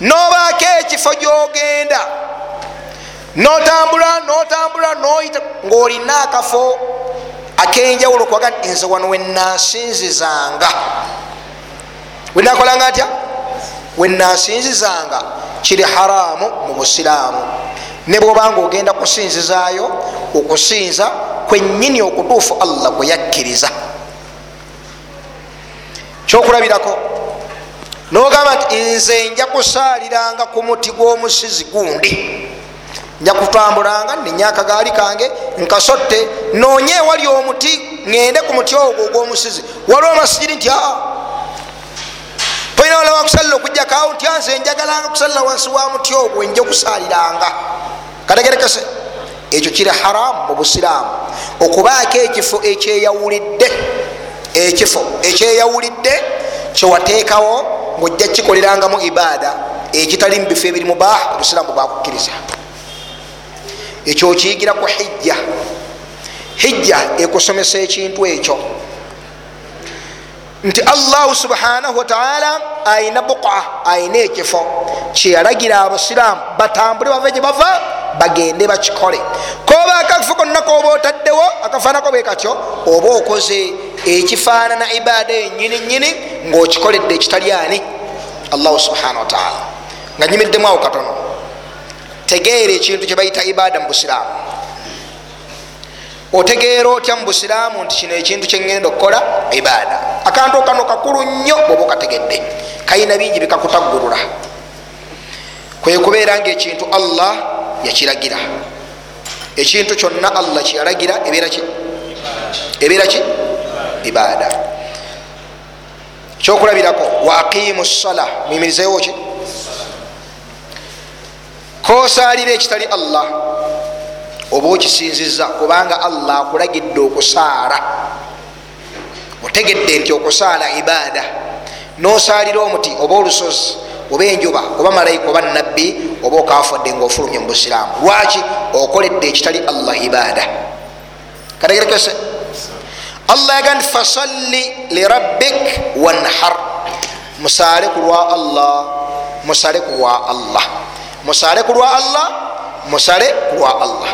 nobaako ekifo gyogenda notambula notambula noyita ngaolina akafo akenjawulo kwaga nti nze wano wenasinzizanga wenakolanga ntya wenasinzizanga kiri haramu mu busiraamu ne bwobanga ogenda kusinzizaayo okusinza kwenyini okutuufu allah gwe yakkiriza. Kyokulabirako nogamba nti nze nja kusaaliranga ku muti gw'omusizi gundi. Nja kutambulanga nenya akagaali kange nkasotte noonye ewali omuti ŋende ku muti ogwo ogw'omusizi. Waliwo masigiri nti aa tolina wala wakusalira okujjakawo nti nze njagalanga kusalira wansi wa muti ogwo nja okusaaliranga. Kategerekese ekyo kiri haramu mu busiraamu. Okubaako ekifo ekyeyawulidde ekifo ekyeyawulidde kyewateekawo ngaojja kikolerangamu ibaada ekitali mu bifo ebiri mubaaha obusiraamu bwakukkiriza. Ekyo okiyigira ku hijja. Hijja ekusomesa ekintu ekyo nti allahu subhanahu wataala ayina buka ayina ekifo. Kyeyalagira abasiraamu batambule bave gye bava bagende bakikole. Koba akafo konna koba otaddewo akafaanako bwe katyo oba okoze ekifaanana ibaada enyini nyini ngaokikoledde ekitali ani? Allahu subhanahu wataala nga nyimiriddemu awo katono. Tegeera ekintu kyebayita ibaada mu busiraamu otegeera otya mu busiraamu nti kino ekintu kyengenda okukola? Ibaada. Akantu kano kakulu nnyo bwoba okategedde. Kalina bingi bikakutaggulula kwekubeera nga ekintu allah yakiragira. Ekintu kyonna allah kyeyalagira ebeera ki? Ibaada. Kyokulabirako wa aqimu sala muyimirizeewo ki? Kosalira ekitali allah oba okisinziza kubanga allah akulagidde okusaala. Otegedde nti okusaala ibaada. Nosalira omuti oba olusozi oba enjuba oba malayika oba nabbi oba okafudde ngaofulumye mu busiraamu. Lwaki? Okoledde ekitali allah ibaada. Kategerekese allah yaga nti fasalli lirabbik wanhar. Musaale ku lwa allah musale ku lwa allah. Musale ku lwa allah musale ku lwa allah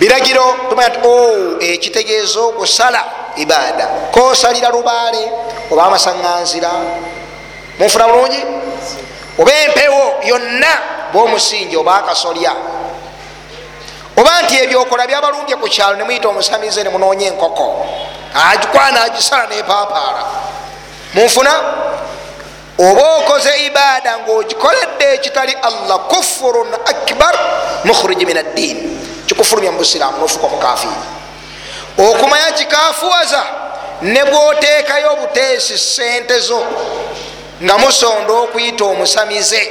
biragiro tumanya ti o ekitegeeza okusala ibaada. Kosalira lubaale oba amasaŋŋanzira munfuna bulungi? Oba empewo yonna bomusingi oba akasolya. Oba nti ebyokola byabalumbye ku kyalo nemuyita omusamize nemunoonya enkoko. Agikwana agisala nepapaala. Munfuna oba okoze ibaada ngaogikoledde ekitali allah kufurun akbar mukhriji min addiini kikufulumya mubusiraamu nofuka omukafiri okumanya kikafuwaza ne bwoteekayo buteesi sente zo nga musonda okuyita omusamize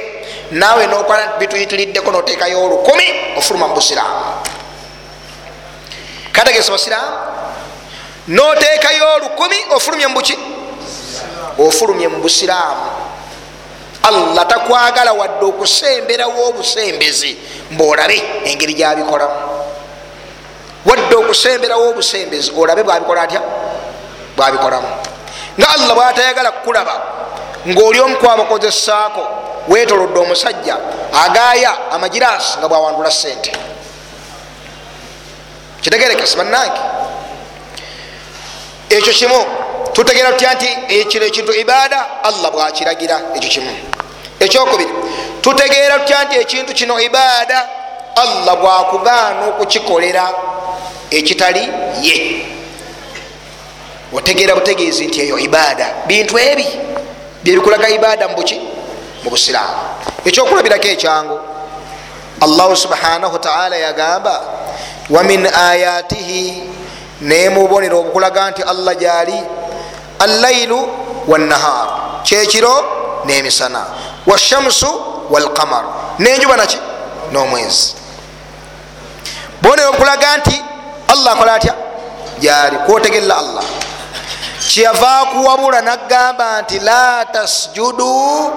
naawe nokola bituyitiriddeko noteekayo olukumi ofuluma mubusiraamu kategesa basiraamu noteekayo olukumi ofulumye mubuki ofulumye mu busiraamu allah takwagala wadde okusemberawo obusembezi mbaolabe engeri gyabikolamu wadde okusemberawo obusembezi olabe bwabikola atya? Bwabikolamu nga allah bwatayagala kukulaba ngaoli omukwabakozesaako wetolodde omusajja agaaya amagirasi nga bwawandula sente kitegerekesi bannange. Ekyo kimu tutegeera tutya nti ekino ekintu ibaada allah bwakiragira ekyo kimu. Ekyokubiri tutegeera tutya nti ekintu kino ibaada allah bwakugaana okukikolera ekitali ye. Otegeera butegeezi nti eyo ibaada. Bintu ebi byebikulaga ibaada mubuki mu busiraamu. Ekyokulabirako ekyangu allahu subhanahu wataala yagamba wamin ayatihi nemubonera obukulaga nti allah gyali allailu wannahar kyekiro nemisana washamsu walqamar nenjuba naki nomwezi bonera obukulaga nti allah akola atya gyali kwotegerera allah kyeyava akuwabula nagamba nti la tasjudu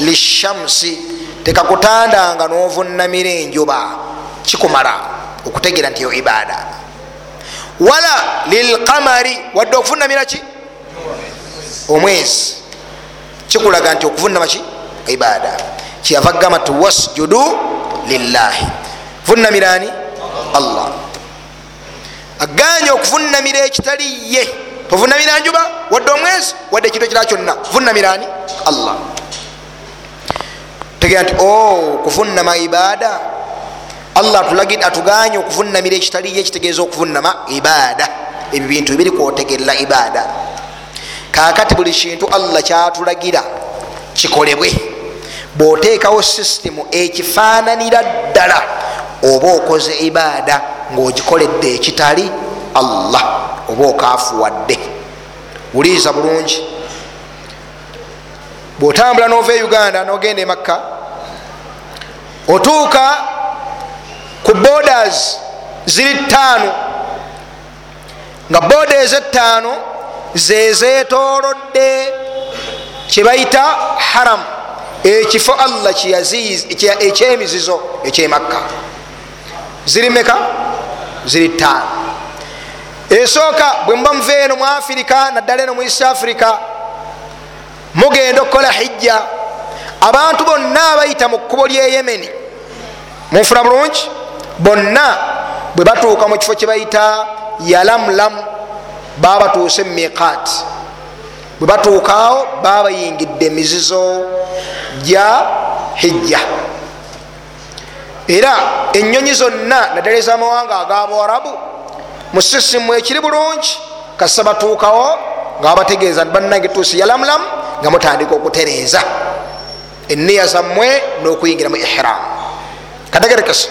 lishamsi tekakutandanga novunamira enjuba kikumala okutegera nti yo ibaada wala lilqamari wadde okuvunamira ki omwezi. Kikulaga nti okuvunama ki ibaada. Kyeyava kugamba ti wasjudu lillahi vunamirani allah. Aganye okuvunamira ekitali ye. Tovunamira njuba wadde omwezi wadde ekintu ekira kyonna. Vunamirani allah. Tegera nti o kuvunama ibaada. Allah atuganye okuvunamira ekitali ye kitegeeza okuvunama ibaada. Ebyo bintu bibiri kwotegerera ibaada kakati buli kintu allah kyatulagira kikolebwe. Bwoteekawo sisitemu ekifaananira ddala oba okoze ibaada ngaogikoledde ekitali allah oba okafuwadde wuliriza bulungi. Bwotambula nova e uganda nogenda emakka otuuka ku borders ziri ttaano nga boda ezettaano zezetolodde kyebayita haram. Ekifo allah ekyemizizo ekyemakka. Ziri meka ziri ttaano. Esooka bwe muba muva eno mu afirika naddala eno mu east africa mugenda okukola hijja. Abantu bonna abayita mu kkubo lyeyemeni munfuna bulungi? Bonna bwe batuuka mu kifo kyebayita yalamulamu baba batuuse mumiqat bwe batuukaawo baba bayingidde emizizo gya hijja. Era enyonyi zonna naddala ezamawanga agabwarabu mu sisimu ekiri bulungi kasa batuukawo nga babategeeza bannange tuusi yalamulamu nga mutandika okutereeza. Eniya zammwe n'okuyingira mu ihram. Kadagerekesa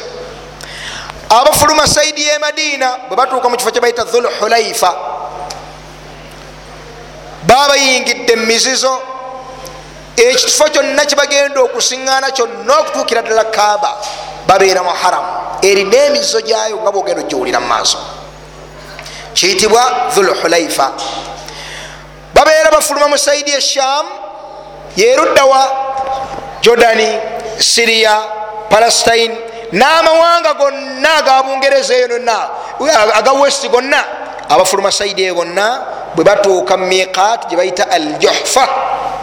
abafuluma saidi ye madiina bwe batuuka mu kifo kye bayita dhulhulaifa baba bayingidde mumizizo ekifo kyonna kyebagenda okusiŋŋaana kyonna okutuukira ddala kaaba babeera mu haramu erina emizizo gyayo nga bwogenda ogiwulira mu maaso. Kiyitibwa dhulhulaifa babeera bafuluma mu saidi esham yeruddawa jordani siriya palestine n'amawanga gonna agabungereza eyo nonna aga west gonna abafuluma saidi eyo bonna bwe batuuka mu miqat gye bayita al juhfa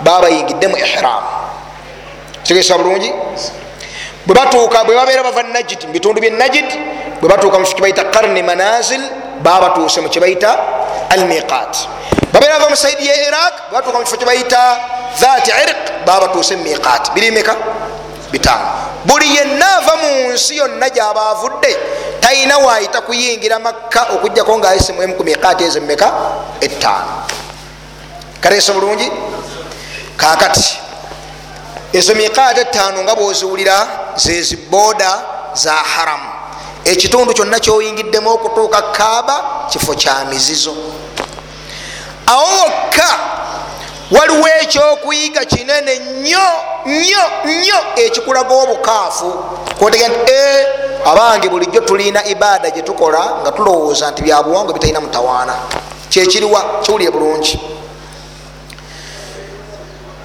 baba bayingidde mu ihram. Kitegeesa bulungi? Bwe batuuka bwe babeera bava najid mubitundu bye najid bwe batuuka mu kibayita karni manazil baba batuuse mu kibayita al miqat babeera bava mu saidi ye iraq bwe batuuka mu kifo kibayita dhati irq baba batuuse mu miqat birimeka bitaano buli yenna ava mu nsi yonna gyaba avudde talina waayita kuyingira makka okugjako ngaayisemwemu ku miqaati ezemmeka ettaano. Kaleesa bulungi? Kakati ezo miqaati ettaano nga bwoziwulira zezi booda za haramu ekitundu kyonna kyoyingiddemu okutuuka kaaba kifo kya mizizo. Awo wokka waliwo ekyokuyiga kinene nnyo nnyo nnyo ekikulaga obukaafu. Kwotegera nti e abange bulijjo tulina ibaada gyetukola nga tulowooza nti byabuwangwa bitalina mutawaana. Kyekiriwa kiwulire bulungi.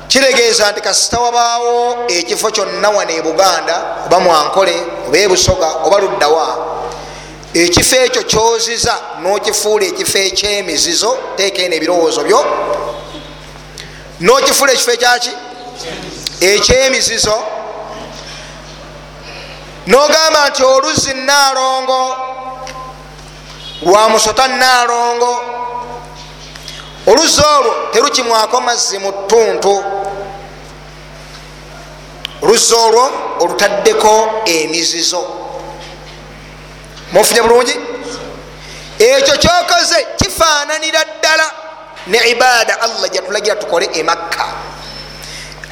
Kiregeeza nti kasita wabaawo ekifo kyonna wane e buganda oba mwankole oba ebusoga oba luddawa ekifo ekyo kyoziza nokifuula ekifo ekyemizizo teekene ebirowoozo byo nokifuula ekifo ekyaki? Ekyemizizo. Nogamba nti oluzi naalongo lwa musota naalongo oluzzi olwo terukimwako mazzi mu ttuntu. Oluzzi olwo olutaddeko emizizo. Mufunye bulungi? Ekyo kyokoze kifaananira ddala ne ibaada allah gyatulagira tukole emakka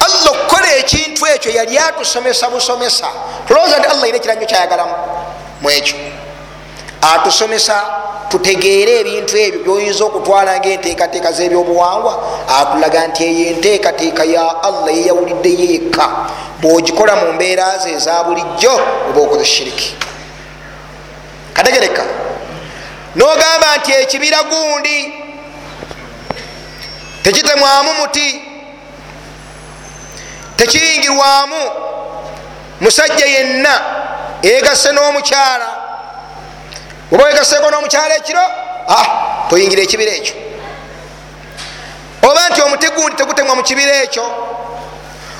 allah okukola ekintu ekyo yali atusomesa busomesa. Tulowooza nti allah ina ekiranyo kyayagalamu? Mu ekyo. Atusomesa tutegeere ebintu ebyo byoyinza okutwala ngaenteekateeka z'ebyobuwangwa atulaga nti eyo enteekateeka ya allah yeyawulidde yekka bwogikola mu mbeera ze eza bulijjo oba okoze shiriki. Kategereka. Nogamba nti ekibira gundi tekitemwamu muti. Tekiyingirwamu musajja yenna eyegasse n'omukyala. Oba wegasseko n'omukyala ekiro? Toyingira ekibira ekyo. Oba nti omuti gundi tegutemwa mu kibira ekyo?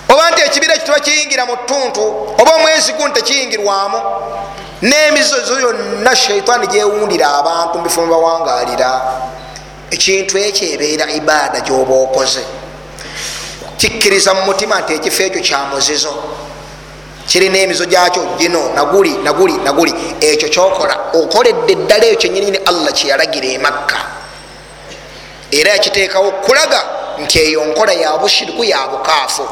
Oba nti ekibira ekyo tebakiyingira mu ttuntu? Oba omwezi gundi tekiyingirwamu? N'emizozo yonna shaitaani gyewundira abantu mubifo mubawangalira ekintu ekyo ebeera ibaada gyoba okoze. Kikkiriza mu mutima nti ekifo ekyo kyamuzizo kirina emizo gyakyo gino naguli naguli naguli. Ekyo kyokola okoledde eddala ekyo kyenyinini allah kyeyalagira emakka era yakiteekawo kulaga nti eyo nkola ya bushiriku ya bukaafu.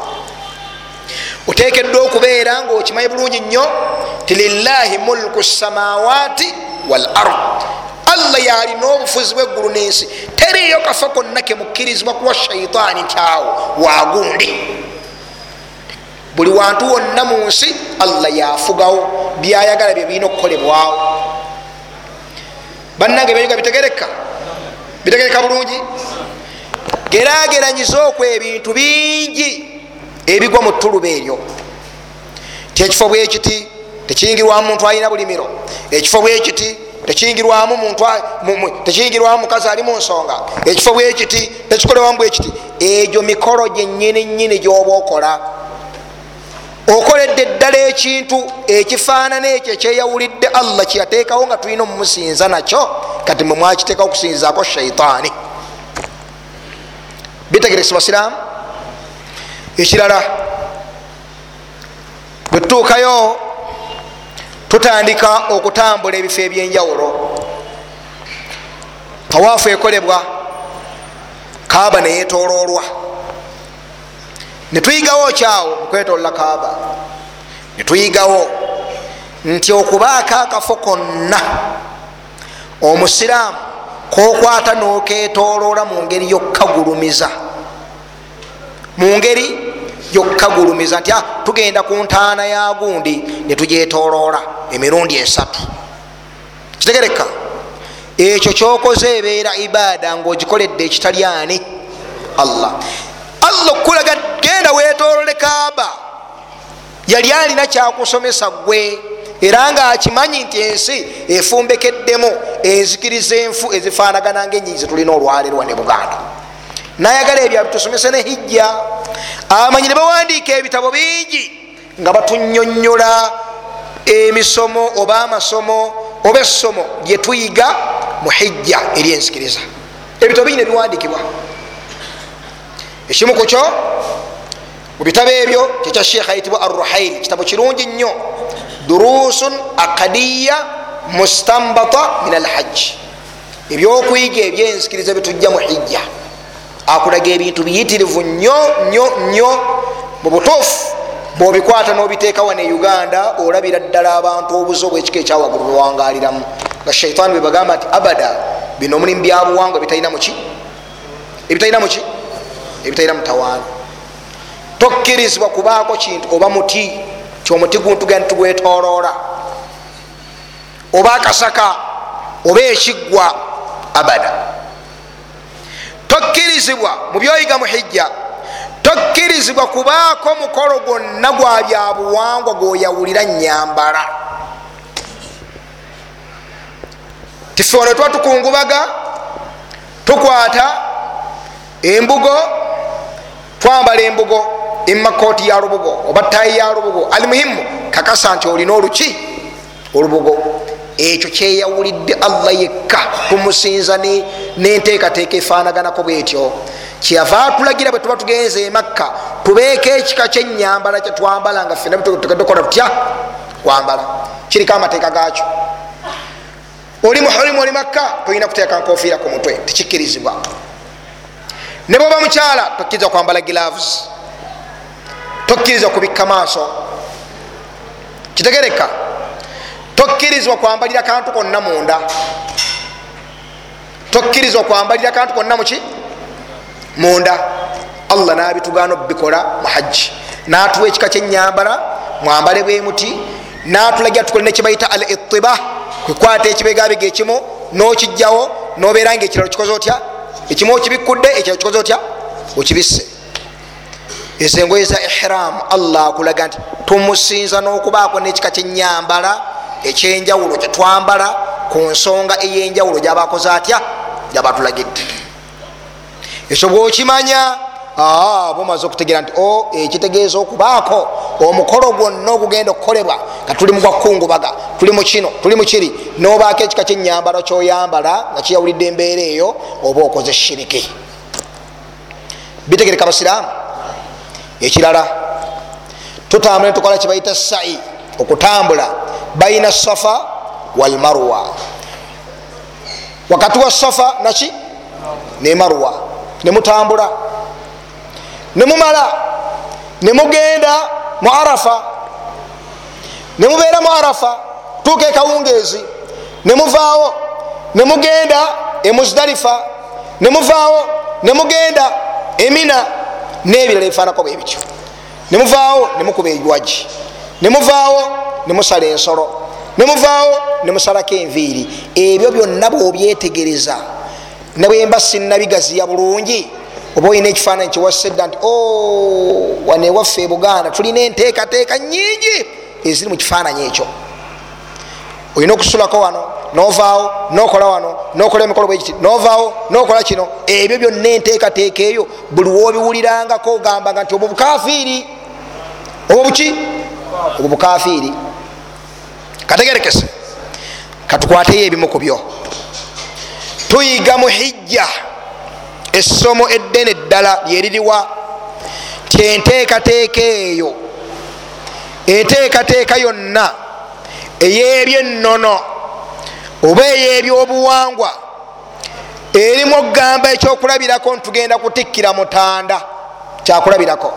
Otekeddwa okubeera nga okimanyi bulungi nnyo ti lillahi mulku samawaati wal ard allah yalina obufuzi bweggulu n'ensi. Teriyo kafa konna kemukkirizibwa kuwa shaitaani kyawo wagundi buli wantu wonna mu nsi allah yafugawo byayagala bye birina okukolebwawo. Bannange byenyiga bitegereka? Bitegereka bulungi? Gerageranyiza okwo ebintu bingi ebigwa mu ttuluba eryo. Ti ekifo bwekiti tekiyingirwamu muntu alina bulimiro. Ekifo bwekiti tekiyingirwamu mukazi ali mu nsonga. Ekifo bwekiti tekikolebwamu bwekiti egyo mikolo gyenyini nyini gyoba okola. Okoledde eddala ekintu ekifaanana ekyo ekyeyawulidde allah kyeyateekawo nga tulina omumusinza nakyo kati mwe mwakiteekawo okusinzako shaitaani bitegerekesa basiraamu? Ekirala bwetutuukayo tutandika okutambula ebifo ebyenjawulo. Tawaafu ekolebwa kaaba neyetololwa netuyigawo kyawo mukwetolola kaaba. Netuyigawo nti okubaako akafo konna omusiraamu kokwata noketoloola mu ngeri yokkagulumiza mu ngeri yokkagulumiza nti tugenda ku ntaana ya gundi netugyetoloola emirundi esatu. Kitegereka ekyo kyokoze ebeera ibaada ngaogikoledde ekitali ani? Allah. Allah okulaga genda wetolole kaaba yali alina kyakusomesa gwe era nga akimanyi nti ensi efumbekeddemu enzikiriza enfu ezifaanagana ngaenyinyi zetulina olwalerwa ne buganda nayagala ebyo abitusomese ne hijja. Abamanyi ne bawandiika ebitabo bingi nga batunyonyola emisomo oba amasomo oba essomo lyetuyiga mu hijja eri enzikiriza ebitabo bingi nebiwandikibwa ekimu ku kyo mu bitabo ebyo kyekya sheekh ayitibwa arruhairi kitabo kirungi nnyo. Durusun akadiya mustambata min alhajji ebyokuyiga ebyenzikiriza bitujja mu hijja akulaga ebintu biyitirivu nnyo nnyo nnyo mu butuufu. Bwobikwata nobiteeka wane uganda olabira ddala abantu obuzo bwekika ekyawaggulu bwewangaliramu nga shaitaani bwebagamba nti abada bino omulimu byabuwangwa bitalina muki ebitalina muki ebitalina mutawaana tokkirizibwa kubaako kintu oba muti kyomuti guntugani tugwetoloola oba akasaka oba ekiggwa abada tokkirizibwa mu byoyiga mu hijja tokkirizibwa kubaako mukolo gwonna gwa byabuwangwa gwoyawulira nyambala tife tuba tukungubaga tukwata embugo twambala embugo emakooti ya lubugo oba tayi ya lubugo. Ali muhimu kakasa nti olina oluki? Olubugo ekyo kyeyawulidde allah yekka. Tumusinza nenteekateeka efaanaganako bwetyo. Kyeyava atulagira bwe tuba tugenze emakka tubeeko ekika kyenyambala kyetwambala nga fena tukola tutya? Kwambala kiriko amateeka gakyo oli muhurimu oli makka tolina kuteeka nkofiira ku mutwe tekikkirizibwa ne bwoba mukyala tokkiriza kwambala gilaves tokkiriza kubikka maaso. Kitegereka tokkirizwa kwambalira kantu konna munda. Tokkirizwa kwambalira kantu konna muki munda. Allah nabitugana obikola muhajji natuwa ekika kyenyambala mwambale bwemuti natulagira tukole nekibaita al itiba kwekwata ekibegabega ekimu nokijjawo nobeera nga ekiralo kikoze otya? Ekimu okibikudde ekiralo kikoze otya? Okibisse. Ezo engoye za ihram allah akulaga nti tumusinza n'okubaako n'ekika kyenyambala ekyenjawulo kyetwambala ku nsonga eyenjawulo gyabakoze atya? Gyabatulagidde. Ekyo bwokimanya bomaze okutegeera nti o ekitegeeza okubaako omukolo gwonna ogugenda okukolebwa nga tuli mu gwakungubaga tuli mu kino tuli mu kiri nobaako ekika kyenyambalo kyoyambala nga kiyawulidde embeera eyo oba okoze shiriki. Bitegereka basiraamu ekirala tutambula netukola kibaita sai okutambula baina safa walmarwa wakati wa safa naki? Ne marwa. Nemutambula nemumala nemugenda mu arafa. Nemubeera mu arafa tuuka ekawungeezi nemuvaawo nemugenda emuzdalifa nemuvaawo nemugenda emina nebirala ebifaanako bwebityo nemuvaawo nemukuba ebiwaji nemuvaawo nemusala ensolo. Nemuvaawo nemusalako enviiri. Ebyo byonna bwobyetegereza nebwemba sinabigaziya bulungi oba olina ekifaananyi kyewasedda nti wane waffe e buganda tulina enteekateeka nyingi eziri mu kifaananyi ekyo. Olina okusulako wano novaawo nokola wano nokola emikolo bwekiti novaawo nokola kino ebyo byonna enteekateeka eyo buli wobiwulirangako ogambanga nti obwo bukafiiri obwo buki obwo bukafiiri. Kategerekese. Katukwateyo ebimu ku byo. Tuyiga mu hijja. Essomo eddene eddala lyeririwa tyenteekateeka eyo. Enteekateeka yonna eyebyennono oba eyebyobuwangwa erimu okugamba ekyokulabirako ntugenda kutikkira mutanda. Kyakulabirako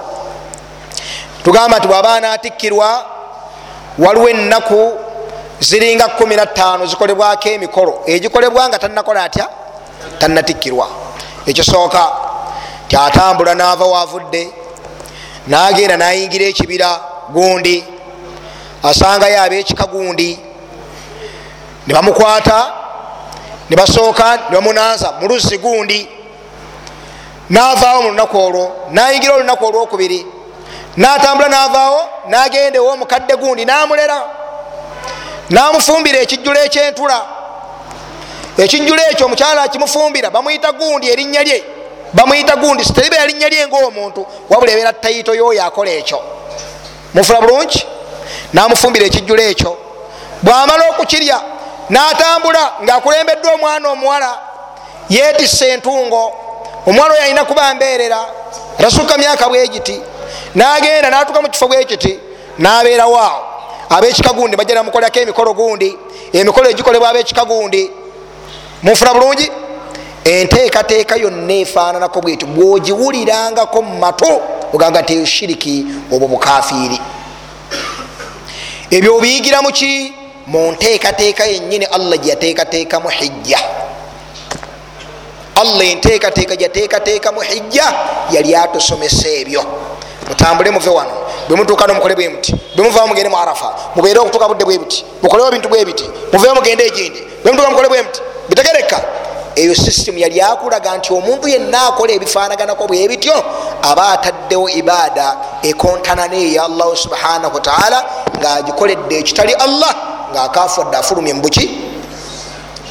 tugamba nti bwabaana atikkirwa waliwo ennaku ziringa 15 zikolebwako emikolo. Egikolebwa nga tanakola atya? Tanatikkirwa ekisooka kyatambula naava wavudde nagenda nayingira ekibira gundi asangayo abekika gundi. Nebamukwata nebasooka nebamunanza muluzi gundi. Navaawo mulunaku olwo nayingira olunaku olwokubiri natambula navaawo nagenda ewomukadde gundi namulera. Namufumbira ekijjulo ekyentula. Ekijjulo ekyo omukyala kimufumbira bamuyita gundi erinnya lye. Bamuyita gundi siteribeera linnya lye ngaomuntu wabula ebeera tayito yoyo akola ekyo. Mufula bulungi? Namufumbira ekijjulo ekyo. Bwamala okukirya natambula ngaakulembeddwa omwana omuwala yetisa entungo. Omwana oyo alina kuba mbeerera. Rasuka myaka bwegiti nagenda natuka mukifo bwekiti nabeerawaawo abekika gundi bajja namukolako emikolo gundi emikolo egikolebwa abekika gundi munfuna bulungi? Enteekateeka yonna efaananako bwetyo bwogiwulirangako mumatu oganga nti shiriki obwo bukafiiri ebyo obiyigira muki mu nteekateeka yennyini allah gyeyateekateeka mu hijja. Allah enteekateeka gyateekateeka mu hijja yali atusomesa ebyo mutambule muve wano. Bwemutuuka nomukole bwe muti. Bwemuvao mugende mu arafa mubeere okutuuka budde bwe buti. Mukolewo bintu bwe biti. Muveo mugende egindi. Bwemutuuka mukole bwe muti. Bitegereka. Eyo sisitemu yali akulaga nti omuntu yenna akola ebifaanaganako bwe bityo aba ataddewo ibaada ekontana neeya allahu subhanahu wataala ngaagikoledde ekitali allah ngaakafudde afulumye mubuki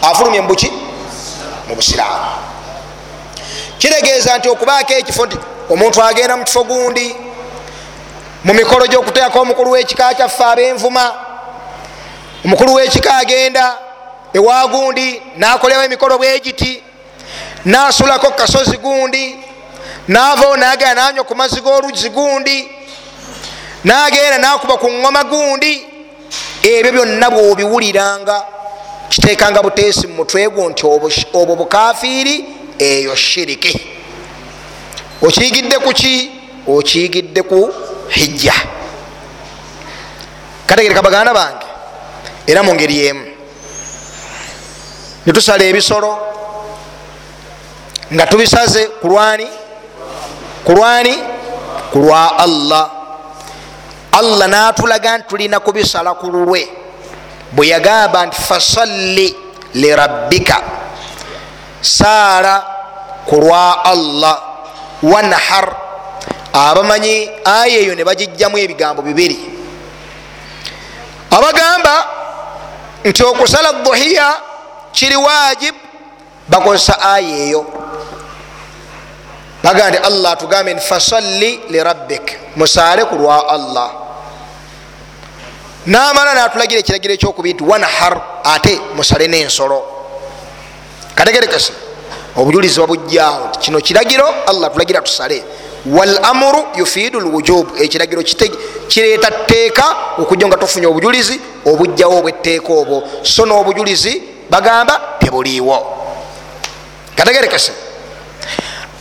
afulumye mubuki mu busiraamu. Kitegeeza nti okubaako ekifo nti omuntu agenda mu kifo gundi mu mikolo gyokuteekako omukulu w'ekika kyaffe ab'envuma omukulu wekika agenda ewagundi nakolewo emikolo bwegiti nasulako kasozi gundi navao nagenda nanywa ku mazzi g'oluzzi gundi nagenda nakuba ku ngoma gundi ebyo byonna bwobiwuliranga kitekanga buteesi mu mutwe gwo nti obwo bukafiiri eyo shiriki okiyigidde ku ki? Okiyigidde ku hijja. Kategereka baganda bange era mu ngeri yemu netusala ebisolo nga tubisaze kulwani kulwani kulwa allah. Allah natulaga nti tulina kubisala ku lulwe. Bwe yagamba nti fasalli lirabbika saala kulwa allah wanhar abamanyi aya eyo ne bagijjamu ebigambo bibiri. Abagamba nti okusala dhuhiya kiri wajib bakozesa aya eyo. Bagaa nti allah tugambe nti fasalli lirabbik musaale ku lwa allah. Namala natulagira ekiragiro ekyokubiri nti wanhar ate musale n'ensolo. Kategerekese obujulizi babujjawo nti kino kiragiro allah tulagira tusale. Wal amuru yufiidu lwujubu ekiragiro kireeta tteeka okujja nga tufunye obujulizi obujjawo obwetteeka obwo. So n'obujulizi bagamba tebuliiwo. Kategerekese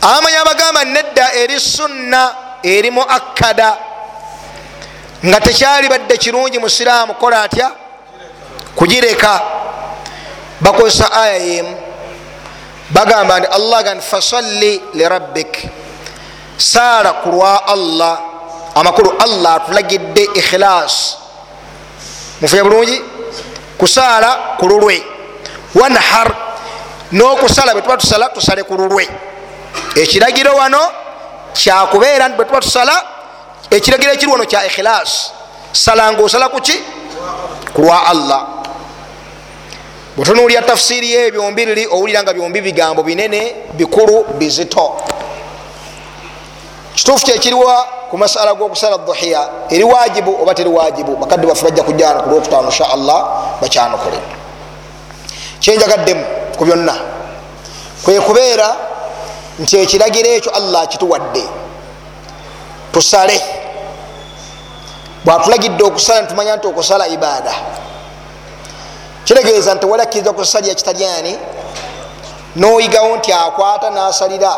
abamanyi abagamba nedda eri sunna eri mu akkada nga tekyali badde kirungi musiraamu kola atya? Kugireka. Bakozesa aya yemu bagamba nti allah gandi fasalli lirabbik saala ku lwa allah amakulu allah atulagidde ikhilas mufunya bulungi? Kusaala ku lulwe. Wanhar n'okusala bwe tuba tusala tusale ku lulwe. Ekiragiro wano kyakubeera nti bwe tuba tusala ekiragiro ekiri wano kya ikhilas sala nga osala kuki ku lwa allah bwetunuulya tafsiri yeyo byombi liri owulira nga byombi bigambo binene bikulu bizito. Kituufu kyekiriwa ku masala gokusala dhuhiya eri wajibu oba teri wajibu bakadde baffe bajja kujjana ku lwokutaano insha allah bakyanukule kyenjagaddemu ku byonna kwekubeera nti ekiragiro ekyo allah kituwadde tusale. Bwatulagidde okusala nitumanya nti okusala ibaada kitegeeza nti walakkiriza kusalira kitalyani noyigawo nti akwata nasalira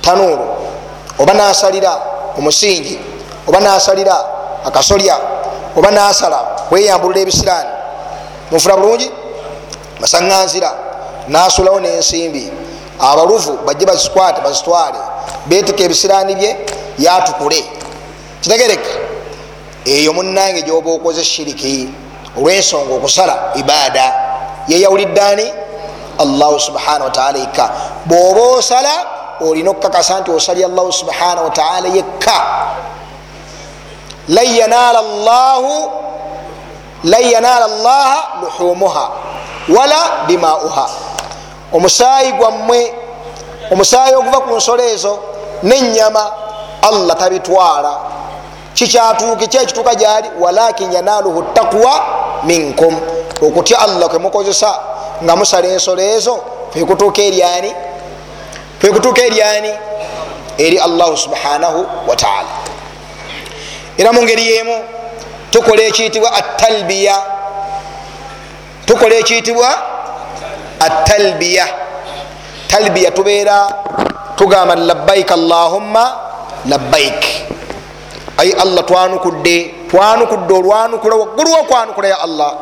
tanuuru oba nasalira omusingi oba nasalira akasolya oba nasala weyambulula ebisiraani. Mufuna bulungi? Masaŋŋanzira nasulawo nensimbi. Abaluvu bajje bazikwate bazitwale. Betika ebisiraani bye yatukule kitegereka eyo munange gyoba okoze shiriki olwensonga okusala ibaada. Yeyawuliddaani allahu subhanahu wataala yekka. Bwoba osala olina okukakasa nti osalya allahu subhanahu wataala yekka. Lan yanaala llaha luhumuha wala dimauha. Omusaayi gwammwe omusaayi oguva ku nsolo ezo nenyama allah tabitwala kikyatuuka kyekituuka gyali? Walakin yanaaluhu takwa minkum. Okutya allah kwemukozesa nga musala ensolo ezo kwekutuuka eryani kwekutuuka eryani eri allahu subhanahu wataala era mu ngeri yemu tukola ekiyitibwa atalbiya tukola ekiyitibwa atalbiya talbiya tubeera tugamba labbaik allahumma labbaik ai allah twanukudde twanukudde olwanukula waggulu wokwanukula ya allah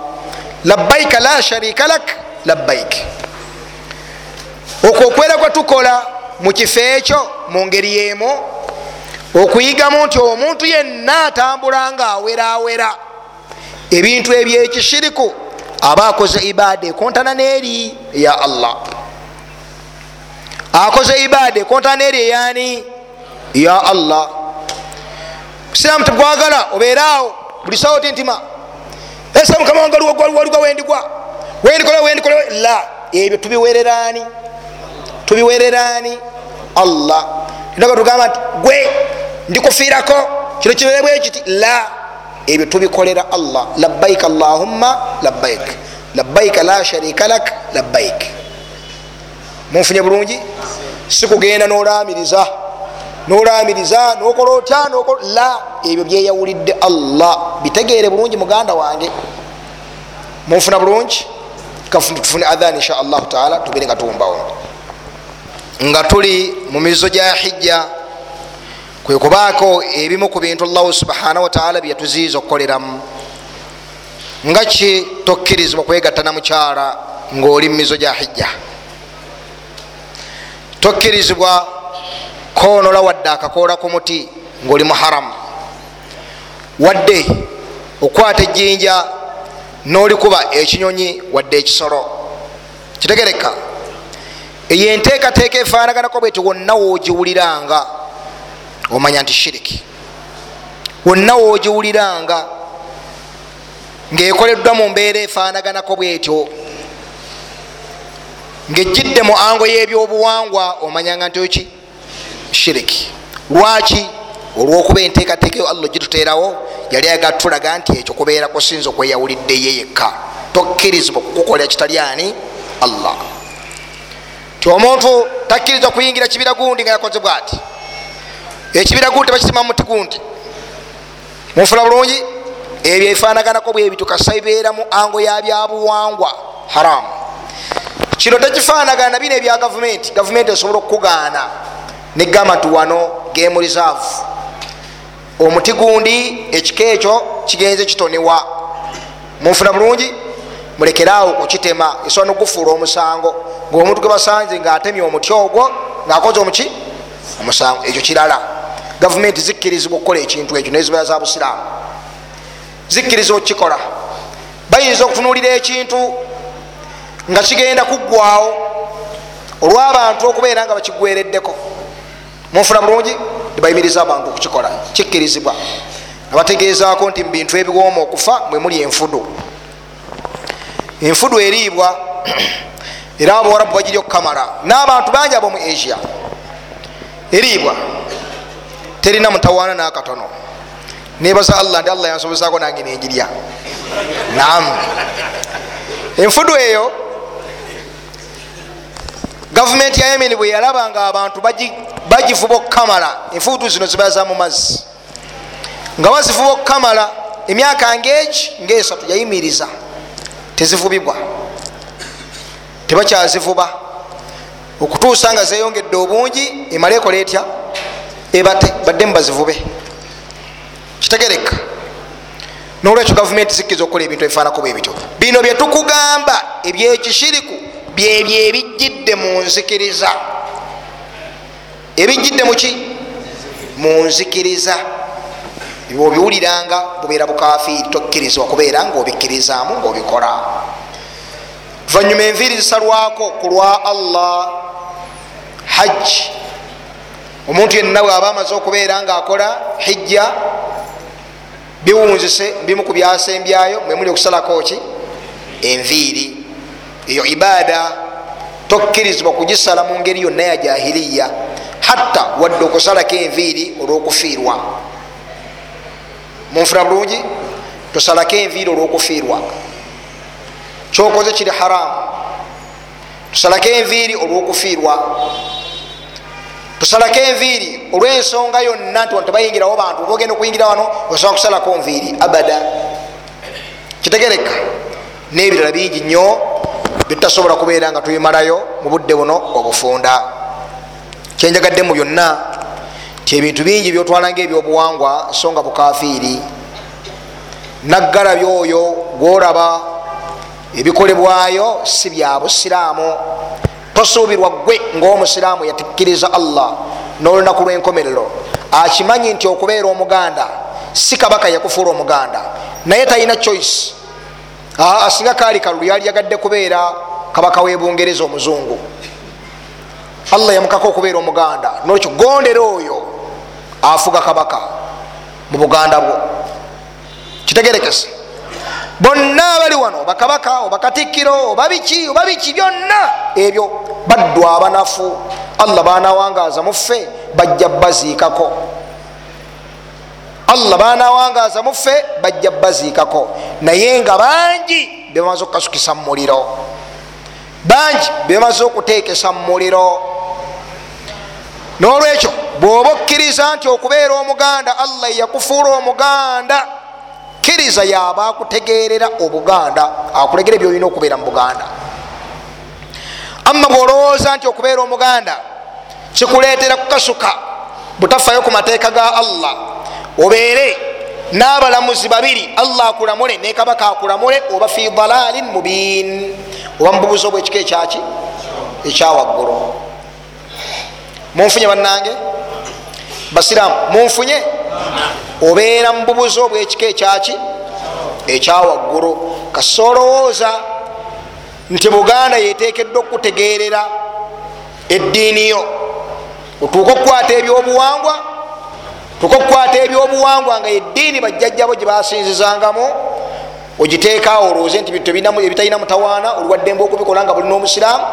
labbaika la sharika lak labbaik okwo okwera kwe tukola mu kifo ekyo mu ngeri yemu okuyigamu nti omuntu yenna atambula nga awerawera ebintu ebyekishiriku aba akoze ibaada ekontana neeri eya allah akoze ibaada ekontana neeri eyani ya allah siramu tegwagala obeeraawo buli sawo tintima ese mukama wange waligwa wendigwa. Wendikola wendikola la ebyo tubiwererani tubiwererani allah. Naga tugamba nti gwe ndikufiirako. Kino kiberebwe kiti la ebyo tubikolera allah. Labbaik allahumma labbaik. Labbaik la sharika lak labbaik. Munfunye bulungi? Sikugenda nolamiriza nolamiriza nokola otya la ebyo byeyawulidde allah. Bitegeere bulungi muganda wange. Munfuna bulungi? Tufune adhan insha allahu taala tubire nga tuwumbawo. Nga tuli mu mizo gya hijja kwekubaako ebimu ku bintu allahu subhanahu wataala byeyatuziiza okukoleramu. Nga ki tokkirizibwa kwegatta na mukyala ngaoli mu mizo gya hijja? Tokkirizibwa konola wadde akakoola ku muti ngaoli muharamu. Wadde okwata ejjinja nolikuba ekinyonyi wadde ekisolo. Kitegereka eyo enteekateeka efaanaganako bweti wonna woogiwuliranga omanya nti shiriki. Wonna woogiwuliranga ngaekoleddwa mu mbeera efaanaganako bwetyo ngaejjidde mu ango y'ebyobuwangwa omanyanga nti oki shiriki. Lwaki olwokuba enteekateeka yo allah gituteerawo yali agatulaga nti ekyo kubeera kusinza okweyawuliddeyo yekka. Tokkirizibwa kukukolera kitali ani? Allah. Ti omuntu takkiriza kuyingira kibira gundi nga yakoze bwati. Ekibira gundi tebakisima muti gundi munfuna bulungi ebyo ebifaanaganako bwebitukasa bibeera mu ango yabyabuwangwa haramu. Kino tekifaanagana bino ebya gavumenti. Gavumenti esobola okukugaana negamba nti wano game reserve. Omuti gundi ekika ekyo kigenze kitonewa. Munfuna bulungi? Mulekeraawo okukitema esobola nokufuula omusango. Ngaomuntu gwebasanze ngaatemye omuti ogwo ngaakoze omuki? Omusango. Ekyo kirala. Gavumenti zikkirizibwa okukola ekintu ekyo nezibeera za busiraamu. Zikkirizibwa okukikola. Bayinza okutunulira ekintu nga kigenda kuggwawo olwabantu okubeera nga bakigwereddeko munfuna bulungi nebayimiriza abantu okukikola. Kikkirizibwa. Abategezaako nti mubintu ebiwooma okufa mwemuli enfudu. Enfudu eriibwa [clears throat] era abawarabu bagiri okukamala n'abantu bangi abo mu asia eriibwa. Terina mutawaana nakatono. Nebaza allah nti allah yansobozako nange nenjirya nam enfudu eyo gavumenti ya yemen bwe yalaba nga abantu bagifuba okukamala enfudu zino ziba za mu mazzi. Nga bazifuba okukamala emyaka ngegi ngaesatu yayimiriza tezivubibwa. Tebakyazivuba. Okutuusa nga zeyongedde obungi emale ekola etya? Ebate badde mubazivube kitegereka. Nolwekyo gavumenti zikkiza okukola ebintu ebifaanako bwebityo bino byetukugamba ebyekishiriku byebyo ebijjidde mu nzikiriza. Ebijjidde muki mu nzikiriza. Obiwuliranga bubeera bukafiiri tokkirizibwa kubeera nga obikkirizaamu ngaobikola luvanyuma enviiri zisalwako ku lwa allah hajji omuntu yenna bwaba amaze okubeera nga akola hijja biwunzise bimu ku byasembyayo mwemuli okusalako ki? Enviiri eyo ibaada tokkirizibwa kugisala mu ngeri yonna ya jahiliya hatta wadde okusalako enviiri olwokufiirwa. Munfuna bulungi? Tosalako enviiri olwokufiirwa. Kyokoze kiri haramu. Tusalako enviiri olwokufiirwa. Tusalako enviiri olwensonga yonna nti tebayingirawo bantu oba ogenda okuyingira wano osobola kusalako nviiri abada. Kitegereka. Nebirala bingi nnyo byetutasobola kubeera nga tubimalayo mu budde buno obufunda. Kyenjagadde mu byonna ti ebintu bingi byotwala nga ebyobuwangwa so nga bukafiiri naggalaby oyo gworaba ebikolebwayo si bya busiraamu. Tosuubirwa gwe ngaomusiraamu yatikkiriza allah n'olunaku lw'enkomerero. Akimanyi nti okubeera omuganda si kabaka yakufuula omuganda naye talina choice asinga kaali kalulu yali yagadde kubeera kabaka w'ebungereza omuzungu. Allah yamukako okubeera omuganda. Nolwekyo gondera oyo afuga kabaka mu buganda bwo. Kitegerekese. Bonna abali wano bakabaka obakatikkiro oba biki oba biki byonna ebyo baddu abanafu. Allah banawangaza muffe bajja baziikako allah banawangaza muffe bajja baziikako. Naye nga bangi bebamaze okukasukisa mu muliro. Bangi bebamaze okuteekesa mu muliro. Nolwekyo bwoba okkiriza nti okubeera omuganda allah yakufuula omuganda kkiriza yaba akutegerera obuganda akulegera byolina okubeera mu buganda. Amma bwolowooza nti okubeera omuganda kikuleetera kukasuka butafayo ku mateeka ga allah obeere. N'abalamuzi babiri allah akulamule ne kabaka akulamule oba fi dalalin mubin oba mububuzi obwekika ekyaki ekyawaggulu munfunye bannange? Basiramu munfunye? Obeera mububuzi obwekika ekyaki ekyawaggulu kasolowooza nti buganda yetekeddwa okutegerera eddiini yo. Otuuka okukwata ebyobuwangwa tuka okukwata ebyobuwangwa nga eddiini bajjajjabo gye basinzizangamu ogiteekaawo olowooze nti ebitalina mutawaana oliwaddembe okubikola nga bulina omusiraamu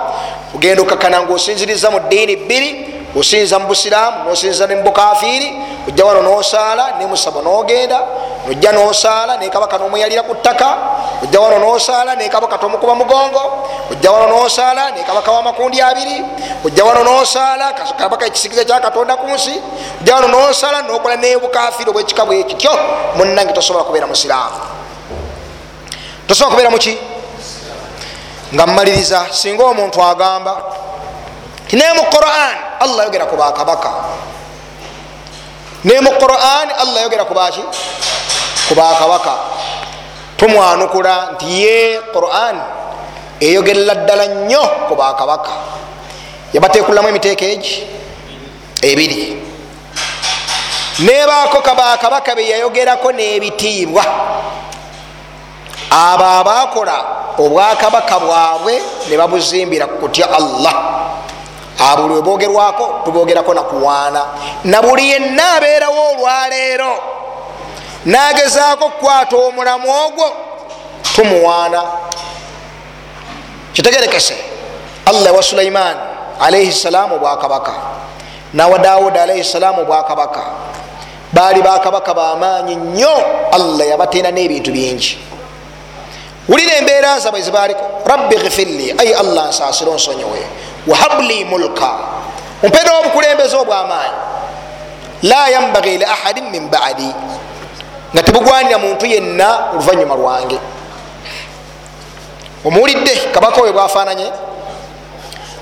ogenda okakkana nga osinziriza mu ddiini bbiri osinza mu busiraamu nosinziza ne mubukafiiri ojja wano nosaala nemusaba nogenda nojja nosaala nekabaka nomweyalira ku ttaka ojja wano nosaala nekabaka tomukuba mugongo ojja wano nosaala nekabaka wamakundi abiri ojja wano nosaala kabaka ekisigiza kyakatonda ku nsi ojja wano nosaala nokola nebukafiiri obwekika bwekityo munange tosobola kubeera musiraamu. Tosobola kubeera muki nga mmaliriza singa omuntu agamba tinaye mu quran allah yogera ku bakabaka ne mu quran allah yogera kubaki ku bakabaka tumwanukula nti ye quran eyogerera ddala nnyo ku bakabaka yabatekulamu emiteeka egi ebiri. Nebaako kabakabaka beyayogerako n'ebitiibwa. Abo abakola obwakabaka bwabwe ne babuzimbira kutya allah abo lwe bogerwako tubogerako nakuwaana na buli yenna abeerawo olwaleero nagezaako okukwata omulamu ogwo tumuwaana. Kitegerekese allah wa sulaiman alaihi salaamu obwakabaka nawa dawuda alaihi salaamu obwakabaka baali bakabaka bamaanyi nnyo. Allah yabateena n'ebintu bingi. Wulira embeera zabwe zibaliko rabbi gifirli ayi allah nsaasire onsonyiwe wahabli mulka. Mpeera obukulembeze obwamaanyi. La yambagi li ahadin min badi. Nga tebugwanira muntu yenna oluvanyuma lwange. Omuwulidde kabaka oyo bwafananye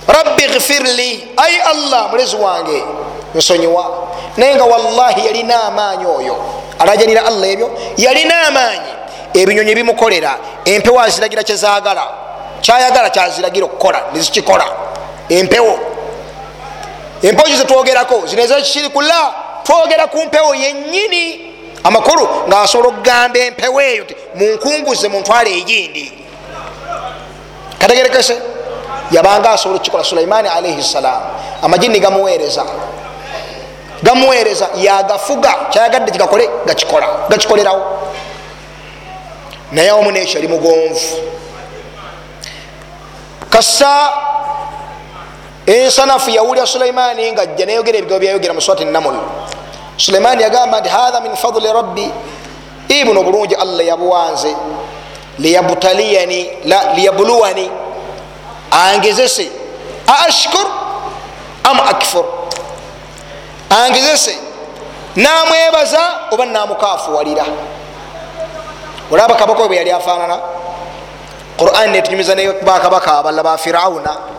rabbi gfirli ai allah mulezi wange nsonyiwa. Naye nga wallahi yalina amaanyi oyo. Alajanira allah ebyo? Yalina amaanyi. Ebinyonyi bimukolera empewo aziragira kyezagala kyayagala kyaziragira okukola nezikikola empewo. Empewo zo zetwogerako zineza kikiri kula twogera ku mpewo yenyini amakulu ngaasobola okugamba empewo eyo ti munkunguze muntwale egindi. Kategerekese yabanga asobola okukikola sulaimaani alaihi ssalam amajini gamuweereza. Gamuweereza yagafuga. Kyayagadde kigakole gakikola gakikolerawo. Naye awamu nekyo yali mugonvu kassa ensanafu yawulira sulaimaani nga ajja neyogera ebigabo byayogera muswati namul sulaimaani yagamba nti hatha min fadli rabbi. Ibuno bulungi allah yabuwanze. Liyabtaliyani liyabuluwani angezese. Aashkur am akfur. Angezese. Namwebaza oba namukafuwalira. Olaba kabaka we bwe yali afaanana. Quran netunyumiza nebakabaka abalala ba firawuna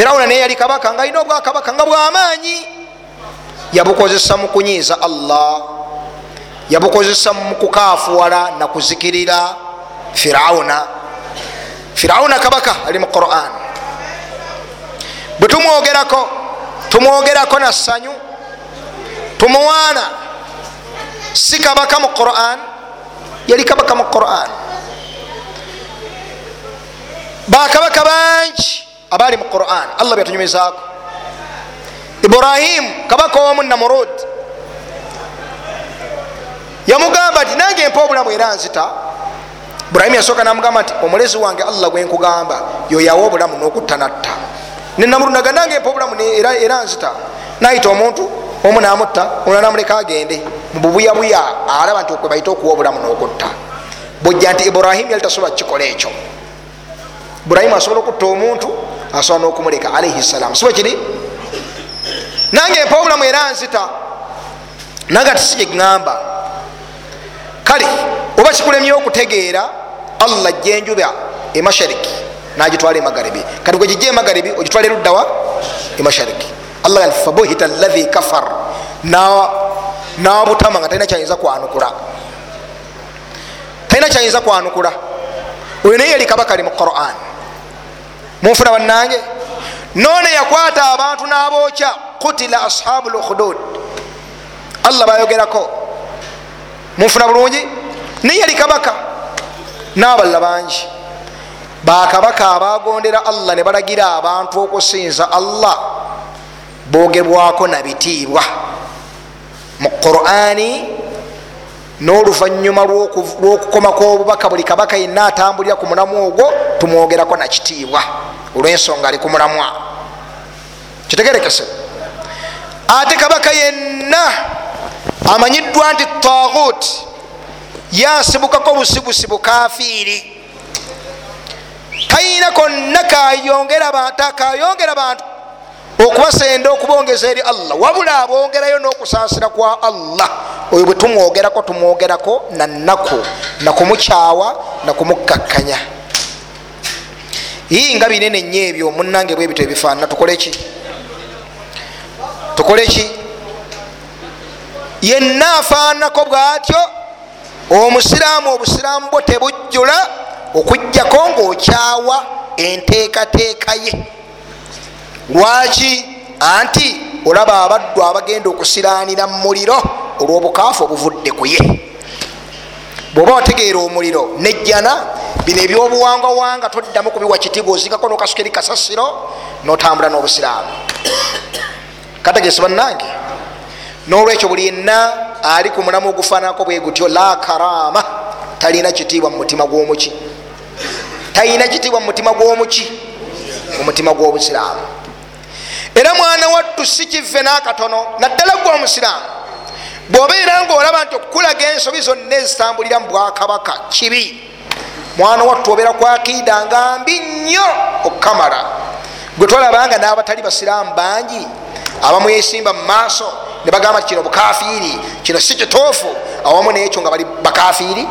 firawuna naye yali kabaka nga alina obwakabaka nga bwamaanyi. Yabukozesa mu kunyiiza allah yabukozesa mu kukafuwala nakuzikirira firawuna. Firawuna kabaka ali mu quran. Bwe tumwogerako tumwogerako na ssanyu tumuwaana. Si kabaka mu quran yali kabaka mu quran. Bakabaka bangi abaali mu quran. Allah byatunyumizaako ibrahimu kabaka owamu namurud yamugamba nti nange mpa obulamu era nzita. Iburahimu yasooka namugamba nti omulezi wange allah gwenkugamba yoyawa obulamu nokutta natta. Nenamurud naga nange mpa obulamu era nzita. Nayita omuntu omu namutta ona namuleka agende. Mububuyabuya alaba nti okwebaite okuwa obulamu nokutta. Bwojja nti ibrahimu yali tasobola kukikola ekyo. Iburahimu asobola okutta omuntu asobola nokumuleka alaihi salamu sibe kiri nange mpa obulamu era nzita naga tisi gyeŋŋamba kale oba kikulemye okutegeera allah jenjuba emashariki nagitwala emagaribi kati gwe gijja emagaribi ogitwala eruddawa emashariki allah ati fabuhita lahi kafar. Nawabutama nga talina kyayinza kwanukula. Talina kyayinza kwanukula. Oyo naye yali kabaka ali mu quran munfuna bannange. None yakwata abantu n'abokya kutila ashabu lukhdud allah bayogerako. Munfuna bulungi? Naye yali kabaka. N'abalala bangi. Bakabaka abagondera allah ne balagira abantu okusinza allah bogebwako nabitiibwa mu qurani n'oluvanyuma lw'okukomako obubaka buli kabaka yenna atambulira ku mulamu ogwo tumwogerako nakitiibwa olw'ensonga ali ku mulamwa. Kitegerekese. Ate kabaka yenna amanyiddwa nti tagut yansibukako busibusibu kafiiri kayina konna kayongera bantu okubasenda okubongeza eri allah. Wabula abongerayo n'okusansira kwa allah. Oyo bwe tumwogerako tumwogerako nanaku nakumukyawa nakumukkakkanya ii nga binene nnyo ebyo munange bwebito ebifaanana. Tukoleki tukoleki yenna afaanako bwatyo omusiraamu obusiraamu bwo tebujjula okugjako ngaokyawa enteekateeka ye. Lwaki? Anti olaba abaddu abagenda okusiraanira mu muliro olw'obukaafu obuvudde ku ye bwoba wategeera omuliro nejjana bino ebyobuwangwawanga toddamu kubiwa kitiibwa ozingako nokasuka eri kasasiro notambula n'obusiraamu. Kategesi bannange nolwekyo buli yenna ali ku mulamu ogufaananako bwe gutyo la karama talina kitiibwa mu mutima gw'omuki talina kitiibwa mu mutima gw'omuki omutima gw'obusiraamu. Era mwana wattu si kive n'akatono naddala gwe omusiraamu bwobeera ngaolaba nti okukulaga ensobi zonna ezitambulira mu bwakabaka kibi. Mwana wattu obeera kwakiida nga mbi nnyo okukamala gwe twalabanga n'abatali basiraamu bangi abamu yesimba mu maaso ne bagamba kino bukafiiri kino si kituufu awamu nekyo nga bali bakafiiri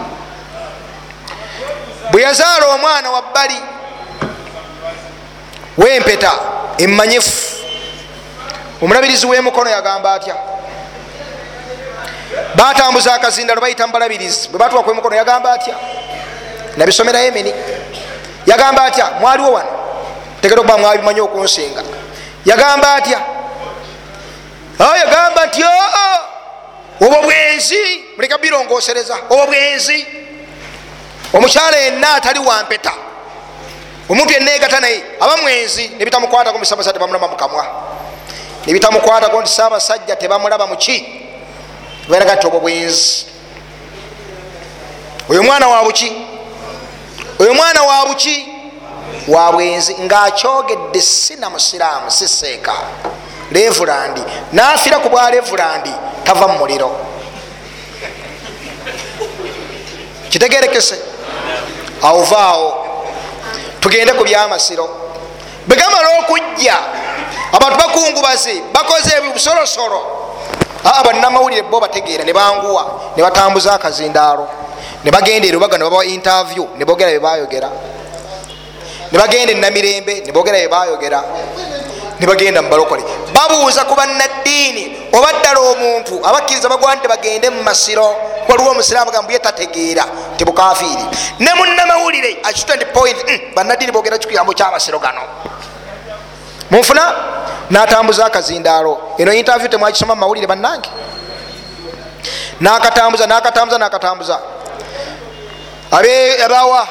bwe yazaala omwana wa bbali wempeta emanyifu omulabirizi w'emukono yagamba atya batambuza akazindalo bayita mubalabirizi bwe batuwaku emukono yagamba atya? Nabisomera yemeni yagamba atya? Mwaliwo wano? Tegera okuba mwabimanyi okunsinga. Yagamba atya? Yagamba nti obwo bwenzi. Muleka birongosereza obwo bwenzi. Omukyala yenna atali wampeta omuntu yenna egata naye aba mwenzi nebitamukwatako musabasa tebamulaba mukamwa nebitamukwatako nti saabasajja tebamulaba muki beraga nti obwo bwenzi oyo mwana wa buki? Oyo mwana wa buki? Wa bwenzi ngaakyogedde sina musiraamu siseeka levulandi nafira ku bwa levulandi tava mu muliro. Kitegerekese awovaawo tugende ku byamasiro. Bwegamala okujja abantu bakungubaze bakoze ebibusolosolo aa bannamawulire bo bategeera ne banguwa ne batambuza akazindaalo. Ne bagenda erubaga ne babawa interview ne bogera byebayogera ne bagenda enamirembe ne bogera byebayogera ne bagenda mubalokole babuuza ku bannaddiini oba ddala omuntu abakkiriza bagwa nti bagende mu masiro waliwo omusiraamu gambu ye tategeera nti bukafiiri ne munnamawulire akitwa nti point bannaddiini bogera kikuyambo kyamasiro gano. Munfuna natambuza akazindaalo eno interview temwakisoma mumawulire bannange. Nakatambuza nakatambuza nakatambuza. Abawa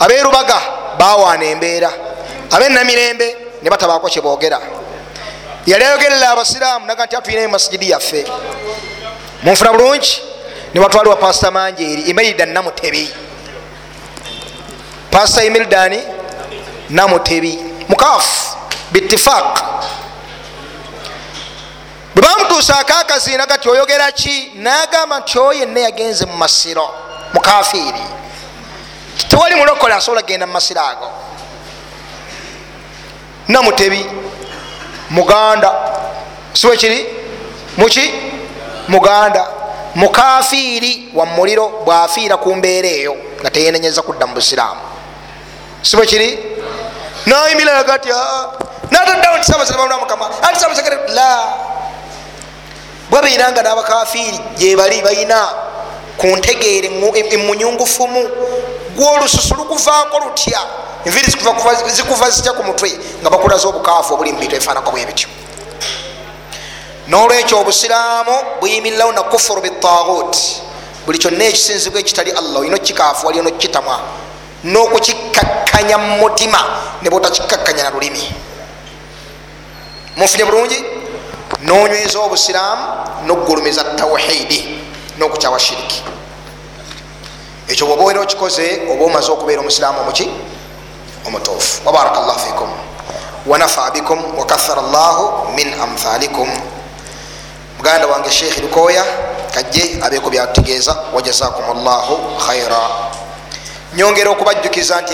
aberubaga bawaana embeera. Abenamirembe ne batabako kyebogera yali ayogerera abasiraamu naga nti atulinayo masigidi yaffe. Munfuna bulungi nibatwalibwa pasita manjeeri emerida namutebi pasita emeridani namutebi mukaafu bitifaq bwe bamutuusaako akaziina kati oyogera ki nagamba nti oyo yenna yagenze mu masiro mukafiiri tewali mulokole asobola kgenda mu masiro ago. Namutebi muganda. Siwe kiri? Muki muganda. Mukafiiri wa muliro bwafiira ku mbeera eyo nga teyenenyeza kudda mu busiraamu. Siwe kiri? Nayimirira gati nataddawo nti sabasabamukama ati sabasagere la bwabeera nga n'abakafiiri gyebali balina ku ntegeere emunyungufumu gwolususu lukuvaako lutya? Enviri zikuva zitya ku mutwe? Nga bakulaza obukaafu obuli mubintu ebifaanako bwe bityo. Nolwekyo obusiraamu buyimirirawo na kufuru bitagut buli kyonna ekisinzibwa ekitali allah olina okikaafu waliyo nokitamwa n'okukikakkanya mu mutima ne bwotakikakkanya na lulimi. Munfunye bulungi nonyweza obusiraamu nokugulumiza tawhidi nokukyawa shiriki. Ekyo bwoba obeera okikoze oba omaze okubeera omusiraamu omuki? Omutuufu. Wabaraka llah fikum wanafa bikum wakathara llahu min amthalikum. Muganda wange sheikh lukoya kajje abeeko byatutegeeza wajazakum llahu khaira nyongera okubajjukiza nti